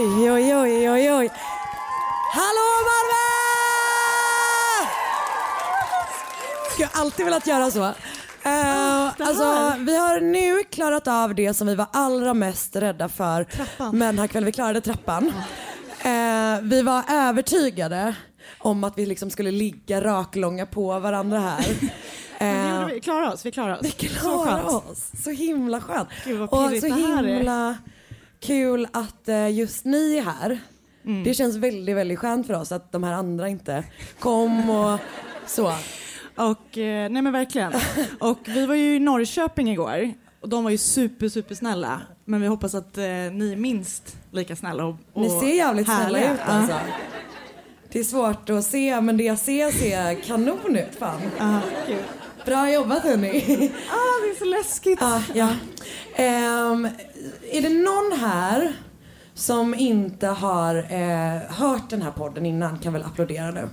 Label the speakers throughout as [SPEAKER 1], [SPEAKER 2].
[SPEAKER 1] Oj, oj, oj, oj, oj. Hallå Malmö! Jag alltid velat göra så. Eh, alltså, vi har nu klarat av det som vi var allra mest rädda för.
[SPEAKER 2] Trappan.
[SPEAKER 1] Men här kväll vi klarade trappan. Eh, vi var övertygade om att vi liksom skulle ligga raklånga på varandra här.
[SPEAKER 2] Gjorde vi. Klarade oss. Vi klarade oss.
[SPEAKER 1] vi
[SPEAKER 2] Så
[SPEAKER 1] klarar
[SPEAKER 2] skönt.
[SPEAKER 1] oss. Så himla skönt.
[SPEAKER 2] Gud, vad
[SPEAKER 1] och så himla kul att eh, just ni är här.
[SPEAKER 2] Mm.
[SPEAKER 1] Det känns väldigt, väldigt skönt för oss att de här andra inte kom och så.
[SPEAKER 2] Och, eh, nej men verkligen. Och vi var ju i Norrköping igår och de var ju super, super snälla. Men vi hoppas att eh, ni är minst lika snälla och, och
[SPEAKER 1] Ni ser jävligt snälla
[SPEAKER 2] härliga.
[SPEAKER 1] ut alltså. Det är svårt att se men det jag ser ser kanon ut fan.
[SPEAKER 2] Kul.
[SPEAKER 1] Bra jobbat hörni.
[SPEAKER 2] Ah, det är så läskigt.
[SPEAKER 1] Ah, ja. Ehm, är det någon här som inte har eh, hört den här podden innan kan väl applådera nu.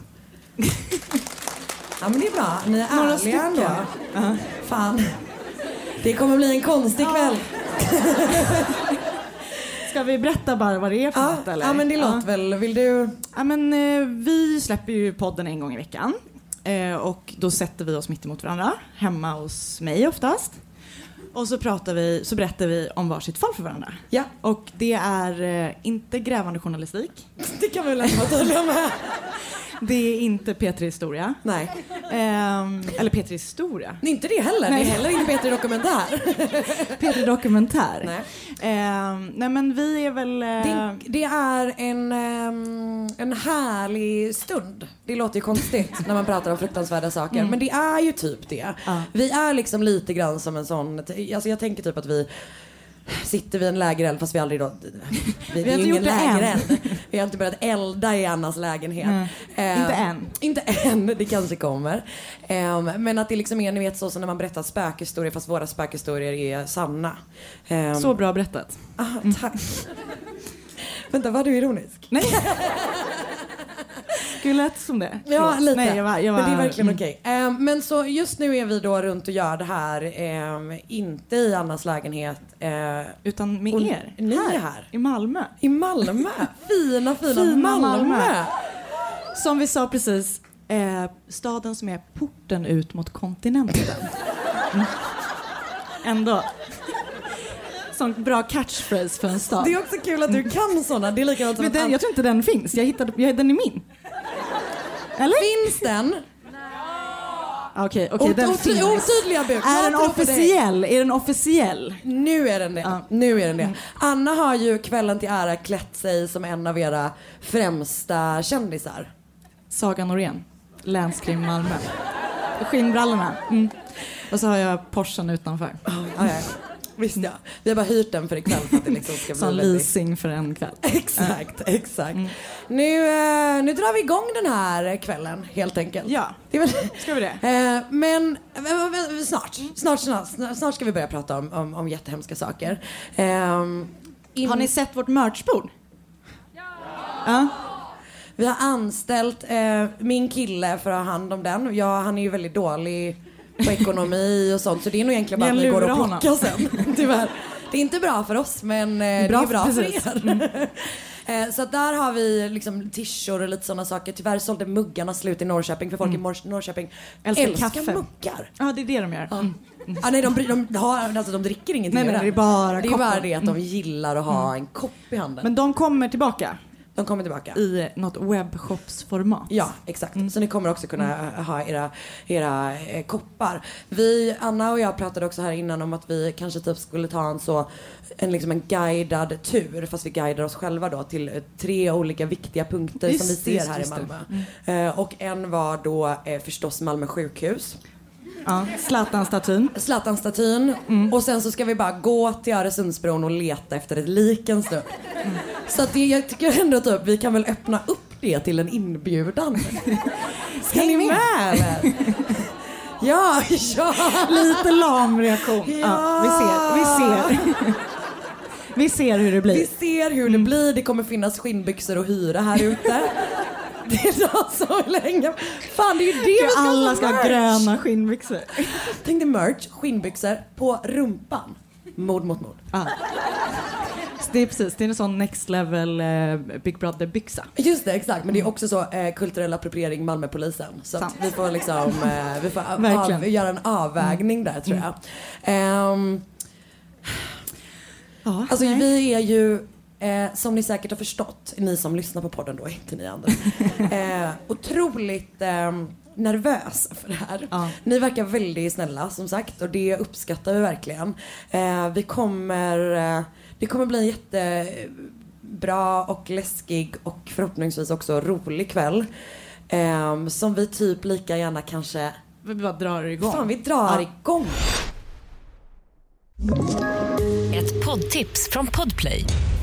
[SPEAKER 1] ja men det är bra, ni är
[SPEAKER 2] Några
[SPEAKER 1] ärliga ändå.
[SPEAKER 2] stycken.
[SPEAKER 1] Fan. Det kommer bli en konstig kväll.
[SPEAKER 2] Ska vi berätta bara vad det är för
[SPEAKER 1] Ja,
[SPEAKER 2] något eller?
[SPEAKER 1] ja men det
[SPEAKER 2] Ja.
[SPEAKER 1] låter väl. Vill du?
[SPEAKER 2] Ja, men, eh, vi släpper ju podden en gång i veckan. Eh, och då sätter vi oss mitt emot varandra, hemma hos mig oftast. Och så, pratar vi, så berättar vi om varsitt fall för varandra.
[SPEAKER 1] Ja,
[SPEAKER 2] Och det är eh, inte grävande journalistik.
[SPEAKER 1] det kan vi väl vara tydliga med.
[SPEAKER 2] Det är inte P3 Historia.
[SPEAKER 1] Nej,
[SPEAKER 2] Ehm, eller P3 Historia.
[SPEAKER 1] det är inte det heller. Det
[SPEAKER 2] Nej.
[SPEAKER 1] är heller inte Peter Dokumentär.
[SPEAKER 2] P3 Dokumentär.
[SPEAKER 1] Nej.
[SPEAKER 2] Ehm, nej men vi är väl... eh,
[SPEAKER 1] Det, det är en, ehm, en härlig stund. Det låter ju konstigt när man pratar om fruktansvärda saker. Men det är ju typ det.
[SPEAKER 2] Ja.
[SPEAKER 1] Vi är liksom lite grann som en sån, alltså jag tänker typ att vi sitter vid en lägereld fast vi aldrig då, vi, det är
[SPEAKER 2] inte gjort det än.
[SPEAKER 1] Vi har inte börjat elda i Annas lägenhet. Eh,
[SPEAKER 2] Inte än.
[SPEAKER 1] Inte än, det kanske kommer. Ehm, men att det liksom är, ni vet så som när man berättar spökhistorier fast våra spökhistorier är sanna. Ehm,
[SPEAKER 2] Så bra berättat.
[SPEAKER 1] Ah, tack. Vänta, var du ironisk?
[SPEAKER 2] Nej. Lät som det.
[SPEAKER 1] Ja,
[SPEAKER 2] Förlåt.
[SPEAKER 1] lite.
[SPEAKER 2] Nej, jag var, jag var,
[SPEAKER 1] Men det är verkligen
[SPEAKER 2] mm.
[SPEAKER 1] okej. Ehm, men så just nu är vi då runt och gör det här, ehm, inte i Annas lägenhet, eh,
[SPEAKER 2] Utan med
[SPEAKER 1] Och
[SPEAKER 2] er.
[SPEAKER 1] ni är här.
[SPEAKER 2] I Malmö.
[SPEAKER 1] i Malmö. Fina, fina,
[SPEAKER 2] Fina
[SPEAKER 1] Malmö.
[SPEAKER 2] Malmö. Som vi sa precis, eh, staden som är porten ut mot kontinenten. Mm. Ändå. Sån bra catchphrase för en stad.
[SPEAKER 1] Det är också kul att du kan sådana. Det är likadant som
[SPEAKER 2] Men den, jag tror inte den finns. Jag hittade, jag, den är min. Eller?
[SPEAKER 1] Finns den?
[SPEAKER 2] Okej, okej, den
[SPEAKER 1] ot-
[SPEAKER 2] finns.
[SPEAKER 1] Otydliga bud.
[SPEAKER 2] Är den officiell? Är den officiell?
[SPEAKER 1] Nu är den det.
[SPEAKER 2] Ja.
[SPEAKER 1] Nu är den det. Anna har ju kvällen till ära klätt sig som en av era främsta kändisar.
[SPEAKER 2] Saga Norén, Länskrim Malmö. Skinnbrallorna. Mm. Och så har jag Porschen utanför.
[SPEAKER 1] Ja, ja. Visst ja. Vi har bara hyrt den för ikväll för att det liksom ska bli
[SPEAKER 2] Som
[SPEAKER 1] väldigt...
[SPEAKER 2] leasing för en kväll.
[SPEAKER 1] Exakt, exakt. Nu, eh, nu drar vi igång den här kvällen helt enkelt.
[SPEAKER 2] Ja.
[SPEAKER 1] Det är väl...
[SPEAKER 2] Ska vi det?
[SPEAKER 1] Eh, men eh, eh, snart, snart, snart, snart ska vi börja prata om, om, om jättehemska saker. Ehm, in-
[SPEAKER 2] Har ni sett vårt merchbord? Ja.
[SPEAKER 1] Vi har anställt eh, min kille för att ha hand om den. Ja, han är ju väldigt dålig på ekonomi och sånt så det är nog egentligen bara att ni går och plockar sen. Tyvärr. Det är inte bra för oss men eh,
[SPEAKER 2] Bra
[SPEAKER 1] det är bra
[SPEAKER 2] precis.
[SPEAKER 1] för er. Eh, Så där har vi liksom tishor och lite sådana saker. Tyvärr sålde muggarna slut i Norrköping för folk i Mor- Norrköping
[SPEAKER 2] Älskar
[SPEAKER 1] älskar,
[SPEAKER 2] kaffe.
[SPEAKER 1] muggar.
[SPEAKER 2] Ja, det är det de gör. Mm.
[SPEAKER 1] Ah, nej, de, bry- de, har, alltså, de dricker ingenting
[SPEAKER 2] Nej,
[SPEAKER 1] den.
[SPEAKER 2] det är bara
[SPEAKER 1] Det är bara det att de gillar att ha en kopp i handen.
[SPEAKER 2] Men de kommer tillbaka
[SPEAKER 1] de kommer tillbaka.
[SPEAKER 2] i något webbshopsformat.
[SPEAKER 1] Ja, exakt. Så ni kommer också kunna ha era, era eh, koppar. Vi, Anna och jag pratade också här innan om att vi kanske typ skulle ta en så en, liksom en guidad tur fast vi guidar oss själva då till eh, tre olika viktiga punkter
[SPEAKER 2] Just
[SPEAKER 1] som vi ser
[SPEAKER 2] just
[SPEAKER 1] här
[SPEAKER 2] just
[SPEAKER 1] i. Malmö. Eh, och en var då eh, förstås Malmö sjukhus.
[SPEAKER 2] Ja, Zlatan-statyn.
[SPEAKER 1] Zlatan-statyn och sen så ska vi bara gå till Öresundsbron och leta efter ett lik en stund. Så att det, jag tycker ändå typ vi kan väl öppna upp det till en inbjudan. Ska ni med eller? Ja, ja.
[SPEAKER 2] Lite lam reaktion. Ja. vi ser. Vi ser. vi ser hur det blir.
[SPEAKER 1] Vi ser hur det blir. Det kommer finnas skinnbyxor att hyra här ute. Det är så så länge. Fan det är ju det vi ska
[SPEAKER 2] Alla ska ha
[SPEAKER 1] merch.
[SPEAKER 2] gröna skinnbyxor.
[SPEAKER 1] Tänk dig merch, skinnbyxor på rumpan. Mord mot mord.
[SPEAKER 2] Så Det är precis, det är en sån next level eh, Big Brother-byxa.
[SPEAKER 1] Just det, exakt. Men det är också så eh, kulturell appropriering Malmöpolisen. Så att vi får liksom, eh, vi får av, göra en avvägning där tror jag. Ehm,
[SPEAKER 2] Ja,
[SPEAKER 1] alltså
[SPEAKER 2] nej.
[SPEAKER 1] vi är ju, eh, som ni säkert har förstått, ni som lyssnar på podden då, inte ni andra, eh, otroligt eh, nervös för det här.
[SPEAKER 2] Ja.
[SPEAKER 1] Ni verkar väldigt snälla som sagt och det uppskattar vi verkligen. Eh, vi kommer, eh, det kommer bli en jättebra och läskig och förhoppningsvis också rolig kväll. Eh, som vi typ lika gärna kanske,
[SPEAKER 2] Vi bara drar igång.
[SPEAKER 1] fan vi drar igång.
[SPEAKER 3] Ett poddtips från Podplay.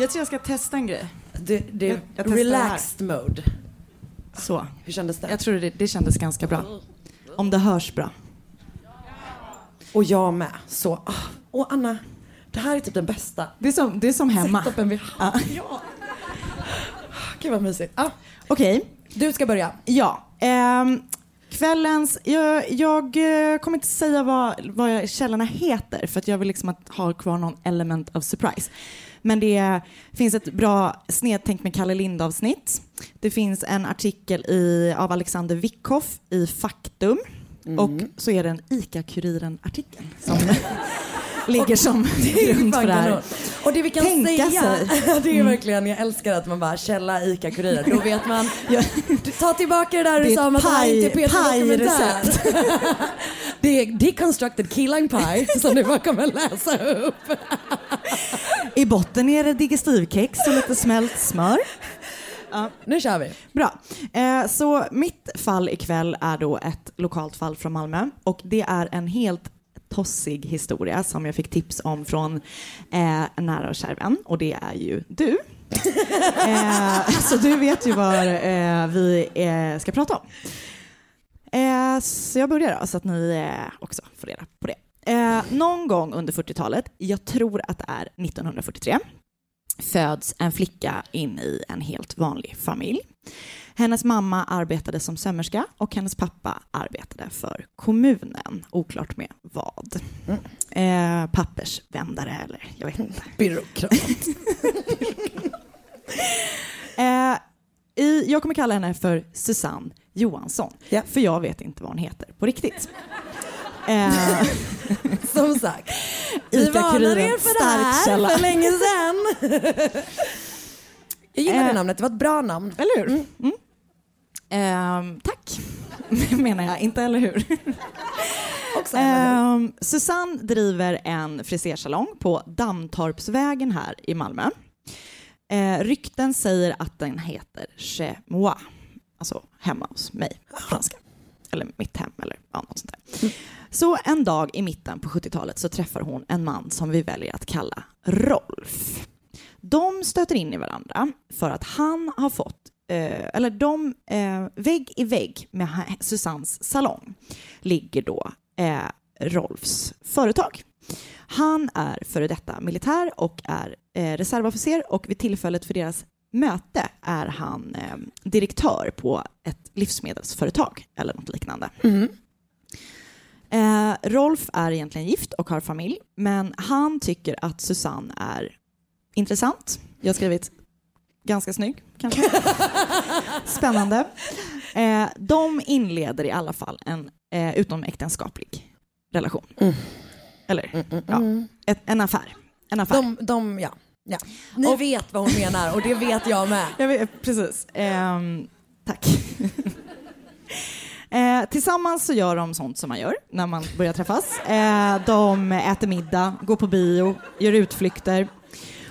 [SPEAKER 2] Jag tror jag ska testa en grej.
[SPEAKER 1] Det, det
[SPEAKER 2] Jag- jag
[SPEAKER 1] relaxed mode.
[SPEAKER 2] Så.
[SPEAKER 1] Hur kändes det?
[SPEAKER 2] Jag tror det, det kändes ganska bra. Om det hörs bra.
[SPEAKER 1] Och jag med. Så. ah. Och Anna, det här är typ den bästa
[SPEAKER 2] Det är som, det är som hemma.
[SPEAKER 1] setupen vi har. Ja. Gud vad mysigt. Ah,
[SPEAKER 2] Okej,
[SPEAKER 1] du ska börja.
[SPEAKER 2] ja. Ehm, kvällens, jag, jag eh, kommer inte säga vad, vad källorna heter för att jag vill liksom att ha kvar någon element of surprise. Men det finns ett bra snedtänk med Kalle Lind avsnitt. Det finns en artikel i, av Alexander Wickhoff i Faktum. Och så är det en ICA-Kuriren-artikel som ligger som grund för det här.
[SPEAKER 1] Och det vi kan
[SPEAKER 2] Tänka
[SPEAKER 1] säga,
[SPEAKER 2] sig. Mm.
[SPEAKER 1] det är verkligen, jag älskar att man bara källa ICA-Kuriren. Då vet man, ta tillbaka det där du sa om att det här inte är Peter Dokumentär.
[SPEAKER 2] pajrecept.
[SPEAKER 1] Det är deconstructed key lime pie som du bara kommer läsa upp.
[SPEAKER 2] I botten är det digestivkex och lite smält smör.
[SPEAKER 1] Nu kör vi.
[SPEAKER 2] Bra. Eh, så mitt fall ikväll är då ett lokalt fall från Malmö och det är en helt tossig historia som jag fick tips om från eh, nära och kär vän och det är ju du. eh, så du vet ju vad eh, vi eh, ska prata om. Eh, så jag börjar då så att ni eh, också får reda på det. Någon gång under 40-talet, jag tror att det är 1943, föds en flicka in i en helt vanlig familj. Hennes mamma arbetade som sömmerska och hennes pappa arbetade för kommunen. Oklart med vad. Eh, pappersvändare eller jag vet inte.
[SPEAKER 1] Byråkrat.
[SPEAKER 2] Eh, i, jag kommer kalla henne för Susanne Johansson,
[SPEAKER 1] Ja.
[SPEAKER 2] för jag vet inte vad hon heter på riktigt. Eh,
[SPEAKER 1] Som sagt. Vi varnade er för det här
[SPEAKER 2] källa.
[SPEAKER 1] för länge sedan. Jag gillar
[SPEAKER 2] Eh.
[SPEAKER 1] namnet, det var ett bra namn.
[SPEAKER 2] eller hur? Mm. Ehm, tack, menar jag. Inte eller hur?
[SPEAKER 1] också. eller hur?
[SPEAKER 2] Ehm, Susanne driver en frisersalong på Dammtorpsvägen här i Malmö. Eh, rykten säger att den heter Chez moi, alltså hemma hos mig på franska. Eller mitt hem eller ja, något sånt där. Så en dag i mitten på 70-talet så träffar hon en man som vi väljer att kalla Rolf. De stöter in i varandra för att han har fått, eller de, eh, vägg i vägg med Susannes salong ligger då eh, Rolfs företag. Han är före detta militär och är eh, reservofficer och vid tillfället för deras möte är han eh, direktör på ett livsmedelsföretag eller något liknande. Eh, Rolf är egentligen gift och har familj, men han tycker att Susanne är intressant. Jag har skrivit ganska snygg, kanske. Spännande. Eh, de inleder i alla fall en eh, utomäktenskaplig relation. Eller, ja, ett, en affär. En affär.
[SPEAKER 1] De, de, ja. ja. Ni vet vad hon menar och det vet jag med.
[SPEAKER 2] Jag vet, precis. Ehm, tack. Eh, tillsammans så gör de sånt som man gör när man börjar träffas. Eh, de äter middag, går på bio, gör utflykter.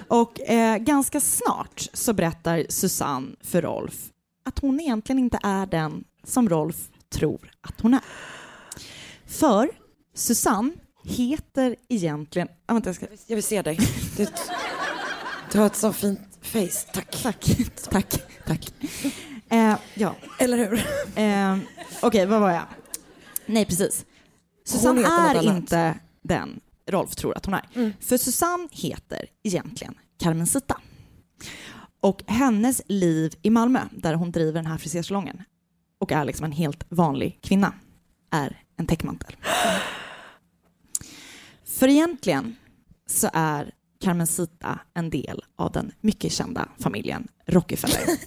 [SPEAKER 2] Och eh, ganska snart så berättar Susanne för Rolf att hon egentligen inte är den som Rolf tror att hon är. För Susanne heter egentligen... Ah, vänta, jag ska...
[SPEAKER 1] Jag vill se dig. Du, du har ett så fint face. Tack.
[SPEAKER 2] Tack. Tack. Tack. Eh, ja.
[SPEAKER 1] Eller hur?
[SPEAKER 2] Eh, Okej, vad var jag? Nej, precis. Susanne är inte den Rolf tror att hon är. För Susanne heter egentligen Carmencita. Och hennes liv i Malmö, där hon driver den här frisersalongen och är liksom en helt vanlig kvinna, är en täckmantel. För egentligen så är Carmencita en del av den mycket kända familjen Rockefeller.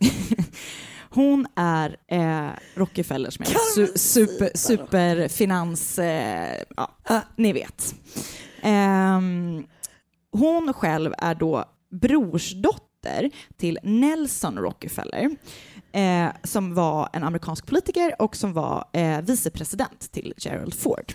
[SPEAKER 2] Hon är eh, Rockefellers med su- super, superfinans... Eh, ja, ni vet. Ehm, hon själv är då brorsdotter till Nelson Rockefeller eh, som var en amerikansk politiker och som var eh, vicepresident till Gerald Ford.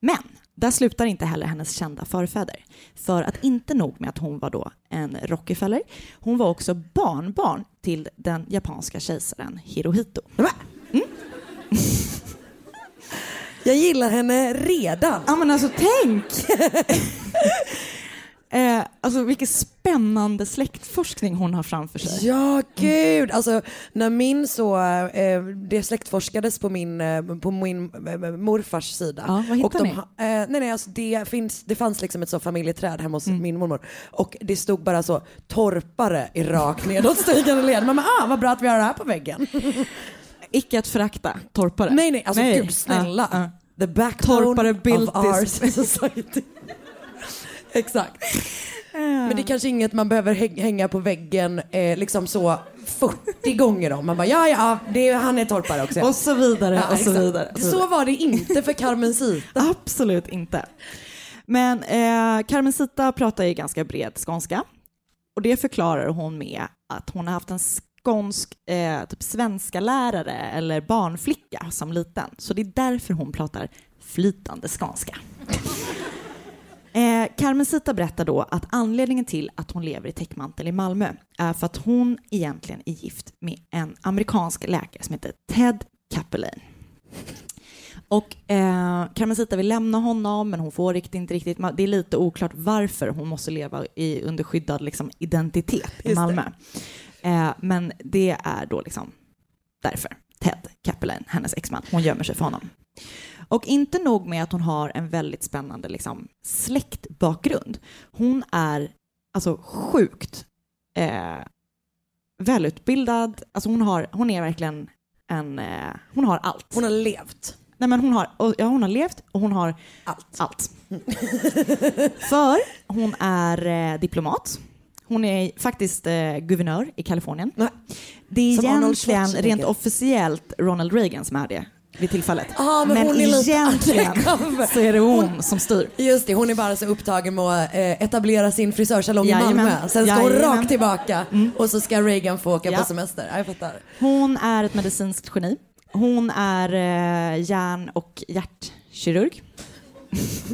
[SPEAKER 2] Men där slutar inte heller hennes kända förfäder. För att inte nog med att hon var då en Rockefeller, hon var också barnbarn till den japanska kejsaren Hirohito.
[SPEAKER 1] Jag gillar henne redan.
[SPEAKER 2] Ja men alltså tänk! eh, alltså vilken spännande släktforskning hon har framför sig.
[SPEAKER 1] Ja, gud. Alltså, när min så, eh, det släktforskades på min, eh, på min eh, morfars sida.
[SPEAKER 2] Ja, vad hittade
[SPEAKER 1] och de,
[SPEAKER 2] ni?
[SPEAKER 1] Eh, nej, nej, alltså det, finns, det fanns liksom ett så familjeträd hemma hos min mormor. Och det stod bara så torpare i rakt nedåtstigande led. Mamma, ah, vad bra att vi har det här på väggen.
[SPEAKER 2] Icke att förakta torpare.
[SPEAKER 1] nej, nej, alltså
[SPEAKER 2] Nej.
[SPEAKER 1] gud snälla.
[SPEAKER 2] Ja, ja.
[SPEAKER 1] The backbone
[SPEAKER 2] Torpare
[SPEAKER 1] of our society. Exakt. Men det är kanske inget man behöver häng- hänga på väggen eh, liksom så 40 gånger om. Man bara ja, ja, det, han är torpare också.
[SPEAKER 2] Och så vidare,
[SPEAKER 1] Ja,
[SPEAKER 2] och så
[SPEAKER 1] exakt.
[SPEAKER 2] vidare. och så vidare.
[SPEAKER 1] Så var det inte för Carmencita.
[SPEAKER 2] Absolut inte. Men eh, Carmencita pratar ju ganska bred skånska. Och det förklarar hon med att hon har haft en skånsk eh, typ svenska lärare eller barnflicka som liten. Så det är därför hon pratar flytande skånska. Eh, Carmencita berättar då att anledningen till att hon lever i täckmantel i Malmö är för att hon egentligen är gift med en amerikansk läkare som heter Ted Capelin. Och eh, Carmencita vill lämna honom, men hon får riktigt, inte riktigt. Det är lite oklart varför hon måste leva i, under skyddad liksom, identitet i
[SPEAKER 1] Just det.
[SPEAKER 2] Malmö. Eh, men det är då liksom därför. Ted Capelin, hennes exman, hon gömmer sig för honom. Och inte nog med att hon har en väldigt spännande liksom, släktbakgrund. Hon är alltså sjukt eh, välutbildad. Alltså hon, har, hon är verkligen en... Eh, hon har allt.
[SPEAKER 1] Hon har levt.
[SPEAKER 2] Nej, men hon, har, och, ja, hon har levt och hon har
[SPEAKER 1] Allt.
[SPEAKER 2] allt. För hon är eh, diplomat. Hon är faktiskt eh, guvernör i Kalifornien.
[SPEAKER 1] Nej.
[SPEAKER 2] Det är
[SPEAKER 1] Som
[SPEAKER 2] egentligen rent officiellt Ronald Reagan som är det vid tillfället.
[SPEAKER 1] Ah, men hon är lite
[SPEAKER 2] egentligen så är det hon som styr.
[SPEAKER 1] Just det, hon är bara så upptagen med att eh, etablera sin frisörsalong i. Malmö. Sen ska hon
[SPEAKER 2] Jajamän. Mm.
[SPEAKER 1] rakt tillbaka och så ska Reagan få åka
[SPEAKER 2] Ja.
[SPEAKER 1] på semester. Ja, Jag fattar.
[SPEAKER 2] Hon är ett medicinskt geni hon är eh, hjärn och hjärtkirurg.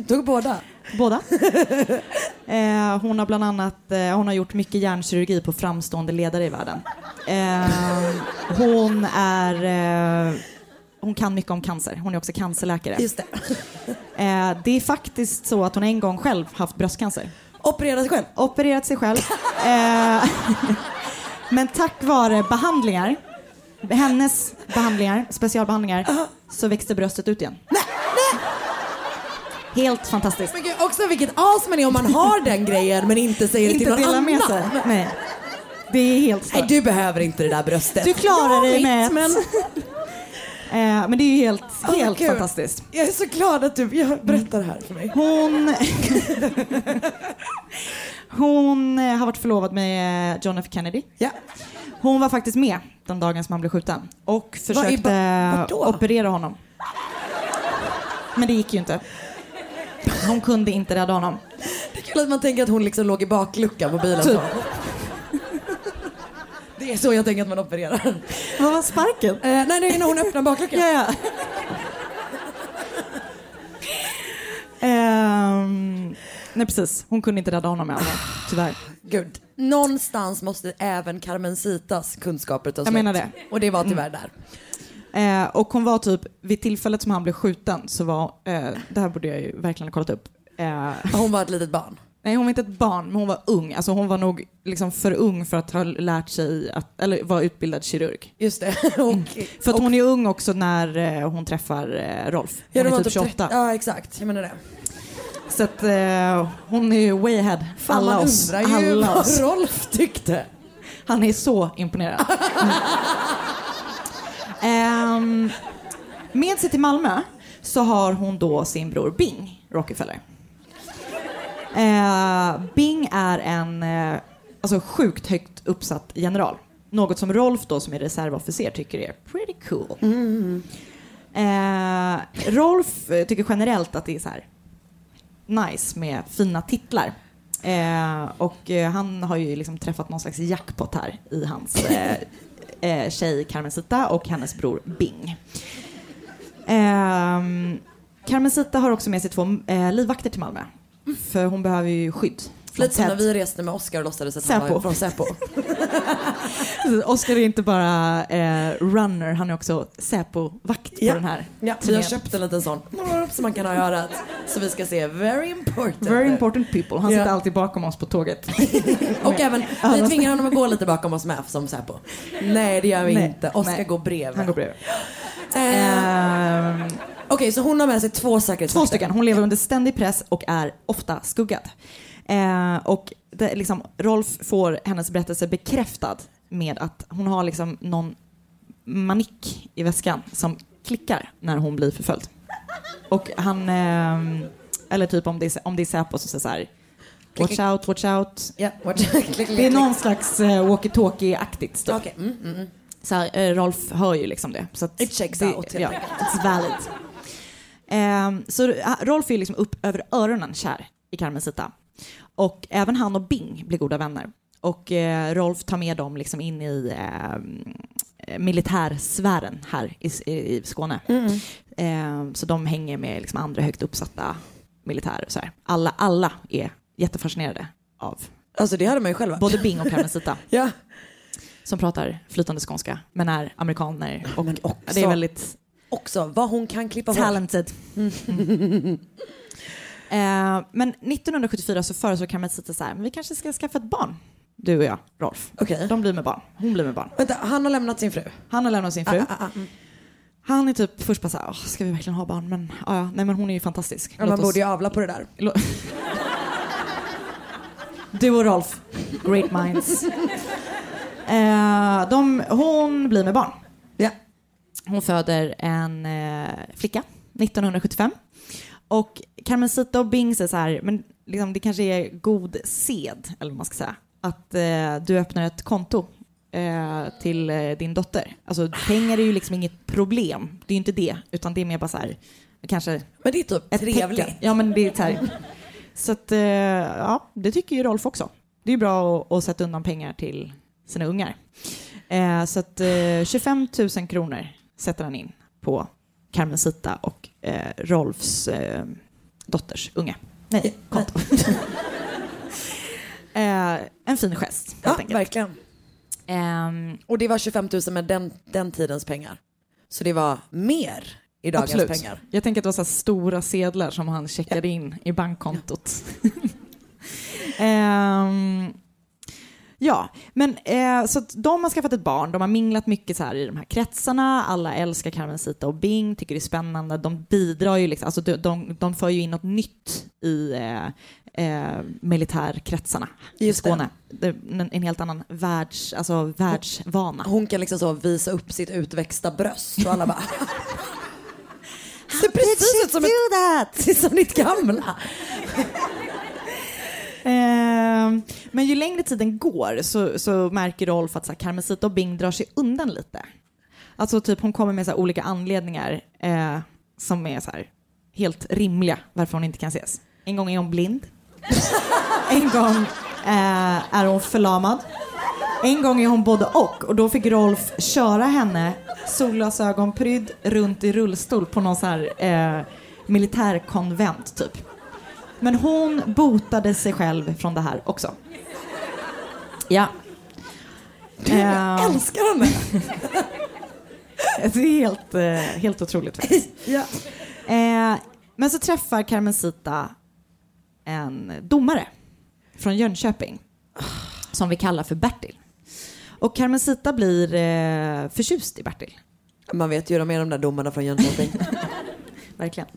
[SPEAKER 1] Tog båda?
[SPEAKER 2] Båda. eh, hon har bland annat eh, hon har gjort mycket hjärnkirurgi på framstående ledare i världen. Eh, hon är hon kan mycket om cancer. Hon är också cancerläkare.
[SPEAKER 1] Just det.
[SPEAKER 2] Eh, det är faktiskt så att hon en gång själv haft bröstcancer.
[SPEAKER 1] Opererade sig själv?
[SPEAKER 2] Opererat sig själv. Eh, men tack vare behandlingar, hennes behandlingar, specialbehandlingar, så växte bröstet ut igen. Helt fantastiskt.
[SPEAKER 1] Men gud, också vilket as man är om man har den grejen men inte säger det till
[SPEAKER 2] Inte
[SPEAKER 1] någon annan.
[SPEAKER 2] sig. Nej. Det är helt
[SPEAKER 1] Nej,
[SPEAKER 2] stört.
[SPEAKER 1] du behöver inte det där bröstet.
[SPEAKER 2] Du klarar dig med ett.
[SPEAKER 1] Men
[SPEAKER 2] Eh, men det är helt,
[SPEAKER 1] Åh,
[SPEAKER 2] helt
[SPEAKER 1] gud.
[SPEAKER 2] fantastiskt.
[SPEAKER 1] jag är så glad att du berättar det här för mig.
[SPEAKER 2] Hon, hon eh, har varit förlovad med eh, John F Kennedy.
[SPEAKER 1] Ja.
[SPEAKER 2] Hon var faktiskt med den dagen som han blev skjuten och
[SPEAKER 1] Vad
[SPEAKER 2] försökte
[SPEAKER 1] då?
[SPEAKER 2] operera honom. Men det gick ju inte. Hon kunde inte rädda honom.
[SPEAKER 1] Det är kul att man tänker att hon liksom låg i bakluckan på bilen.
[SPEAKER 2] Typ.
[SPEAKER 1] Det är så jag tänker att man opererar.
[SPEAKER 2] Vad var sparken?
[SPEAKER 1] Eh, nej, nej, när hon öppnar bakluckan.
[SPEAKER 2] Ja, ja. Ehm, nej precis, hon kunde inte rädda honom i alla fall, tyvärr.
[SPEAKER 1] Gud. Någonstans måste även Carmencitas kunskaper ta
[SPEAKER 2] Jag
[SPEAKER 1] slut.
[SPEAKER 2] menar det. Mm.
[SPEAKER 1] Och det var tyvärr där.
[SPEAKER 2] Eh, och hon var typ, vid tillfället som han blev skjuten så var, eh, det här borde jag ju verkligen ha kollat upp. Eh,
[SPEAKER 1] Hon var ett litet barn.
[SPEAKER 2] Nej hon var inte ett barn, men hon var ung. Alltså hon var nog liksom för ung för att ha lärt sig, att, eller vara utbildad kirurg.
[SPEAKER 1] Just det. och,
[SPEAKER 2] För att hon är ung också när eh, hon träffar eh, Rolf. Hon
[SPEAKER 1] ja,
[SPEAKER 2] är typ 28.
[SPEAKER 1] 30 Ja, exakt. Jag menar det.
[SPEAKER 2] Så att eh, hon är ju way ahead.
[SPEAKER 1] Fan,
[SPEAKER 2] alla
[SPEAKER 1] man
[SPEAKER 2] oss.
[SPEAKER 1] undrar ju
[SPEAKER 2] Alla
[SPEAKER 1] vad
[SPEAKER 2] oss.
[SPEAKER 1] Rolf tyckte.
[SPEAKER 2] Han är så imponerad. Mm. Ehm, med sig till Malmö så har hon då sin bror Bing Rockefeller. Eh, Bing är en eh, alltså sjukt högt uppsatt general. Något som Rolf då som är reservofficer tycker är pretty cool. Eh, Rolf eh, tycker generellt att det är så här nice med fina titlar. Eh, och eh, han har ju liksom träffat någon slags jackpot här i hans eh, tjej Carmencita och hennes bror Bing. Eh, Carmencita har också med sig två eh, livvakter till Malmö. För hon behöver ju skydd.
[SPEAKER 1] Lite som när vi reste med Oscar och låtsades att han
[SPEAKER 2] Säpo.
[SPEAKER 1] var från Säpo.
[SPEAKER 2] Oscar är inte bara eh, runner, han är också Säpo-vakt på
[SPEAKER 1] Ja.
[SPEAKER 2] den här
[SPEAKER 1] Ja, vi har köpt en liten sån som man kan ha i örat. Så vi ska se very important.
[SPEAKER 2] Very important people. Han
[SPEAKER 1] Ja.
[SPEAKER 2] sitter alltid bakom oss på tåget.
[SPEAKER 1] Och även, vi tvingar honom att gå lite bakom oss med som Säpo. Nej det gör vi
[SPEAKER 2] Nej,
[SPEAKER 1] inte. Oscar
[SPEAKER 2] nej.
[SPEAKER 1] går bredvid.
[SPEAKER 2] Han går bredvid.
[SPEAKER 1] Eh,
[SPEAKER 2] Ehm,
[SPEAKER 1] Okej, så hon har med sig två säkerhetsvakter.
[SPEAKER 2] Två stycken. Hon lever under ständig press och är ofta skuggad. Eh, och det, liksom, Rolf får hennes berättelse bekräftad med att hon har liksom någon manick i väskan som klickar när hon blir förföljd. Och han, eh, eller typ om det är, om det är Säpo så säger så här Watch out, watch out.
[SPEAKER 1] Ja, watch-
[SPEAKER 2] Det är någon slags eh, walkie-talkie-aktigt stuff.
[SPEAKER 1] Okej, mm, mm, mm.
[SPEAKER 2] Så här, eh, Rolf hör ju liksom det. Så att
[SPEAKER 1] It checks
[SPEAKER 2] det,
[SPEAKER 1] out,
[SPEAKER 2] Ja, it's valid. Ehm, så eh, Rolf är liksom upp över öronen kär i Carmencita. Och även han och Bing blir goda vänner. Och eh, Rolf tar med dem liksom in i eh, militärsfären här i, i, i Skåne. Ehm, så de hänger med liksom andra högt uppsatta militärer. Så här. Alla, alla är jättefascinerade av
[SPEAKER 1] Alltså det hade man ju själv
[SPEAKER 2] både Bing och Carmencita
[SPEAKER 1] Ja.
[SPEAKER 2] Som pratar flytande skånska men är amerikaner. Och
[SPEAKER 1] Men också,
[SPEAKER 2] det är väldigt
[SPEAKER 1] också vad hon kan klippa hår.
[SPEAKER 2] talented. Mm. eh, men 1974 så föreslår Carmencita så här, men vi kanske ska skaffa ett barn, du och jag, Rolf.
[SPEAKER 1] Okej.
[SPEAKER 2] De blir med barn, hon blir med barn.
[SPEAKER 1] Vänta, han har lämnat sin fru.
[SPEAKER 2] Han har lämnat sin fru.
[SPEAKER 1] Ah, ah, ah, mm.
[SPEAKER 2] Han är typ först bara så här, "Åh, ska vi verkligen ha barn? Men, ja, ja, nej men hon är ju fantastisk.
[SPEAKER 1] Ja, man
[SPEAKER 2] oss-
[SPEAKER 1] borde ju avla på det där.
[SPEAKER 2] Du och Rolf, great minds. Eh, de, hon blir med barn.
[SPEAKER 1] Ja.
[SPEAKER 2] Hon föder en eh, flicka 1975. Och Carmencita och Bing säger så här, men liksom, det kanske är god sed, eller vad man ska säga, att eh, du öppnar ett konto eh, till eh, din dotter. Alltså pengar är ju liksom inget problem, det är ju inte det, utan det är mer bara så här, kanske
[SPEAKER 1] Men det är typ
[SPEAKER 2] ett
[SPEAKER 1] trevligt.
[SPEAKER 2] tecken. Ja, men det är så här. Så att, eh, ja, det tycker ju Rolf också. Det är ju bra att, att sätta undan pengar till sina ungar. Eh, så att eh, 25 000 kronor sätter han in på Carmencita och eh, Rolfs eh, dotters unge. Nej, konto. eh, en fin gest, helt
[SPEAKER 1] Ja,
[SPEAKER 2] enkelt.
[SPEAKER 1] verkligen.
[SPEAKER 2] Ehm,
[SPEAKER 1] Och det var 25 000 med den, den tidens pengar. Så det var mer i dagens
[SPEAKER 2] Absolut.
[SPEAKER 1] pengar.
[SPEAKER 2] Jag tänker att det var så här stora sedlar som han checkade in i bankkontot. Ehm, ja, men eh, så de har skaffat ett barn, de har minglat mycket så här i de här kretsarna, alla älskar Carmencita och Bing, tycker det är spännande, de bidrar ju liksom, alltså de, de, de för ju in något nytt i eh, eh, militärkretsarna i. Skåne. En, en helt annan världs, alltså världsvana.
[SPEAKER 1] Hon kan liksom så visa upp sitt utväxta bröst och alla bara Ser precis ut som, ett, som ditt gamla.
[SPEAKER 2] Ehm, men ju längre tiden går så, så märker Rolf att så här, Carmencita och Bing drar sig undan lite. Alltså typ hon kommer med så här, olika anledningar eh, som är så här, helt rimliga varför hon inte kan ses. En gång är hon blind. en gång eh, är hon förlamad. En gång är hon både och och då fick Rolf köra henne solglasögonprydd runt i rullstol på någon så här eh, militärkonvent typ. Men hon botade sig själv från det här också. Ja.
[SPEAKER 1] Du, jag älskar henne.
[SPEAKER 2] Det är helt, eh, helt otroligt faktiskt.
[SPEAKER 1] Ja.
[SPEAKER 2] Eh, men så träffar Carmencita en domare från Jönköping som vi kallar för Bertil. Och Carmencita blir eh, förtjust i Bertil.
[SPEAKER 1] Man vet ju de är de där domarna från Jönköping.
[SPEAKER 2] Verkligen.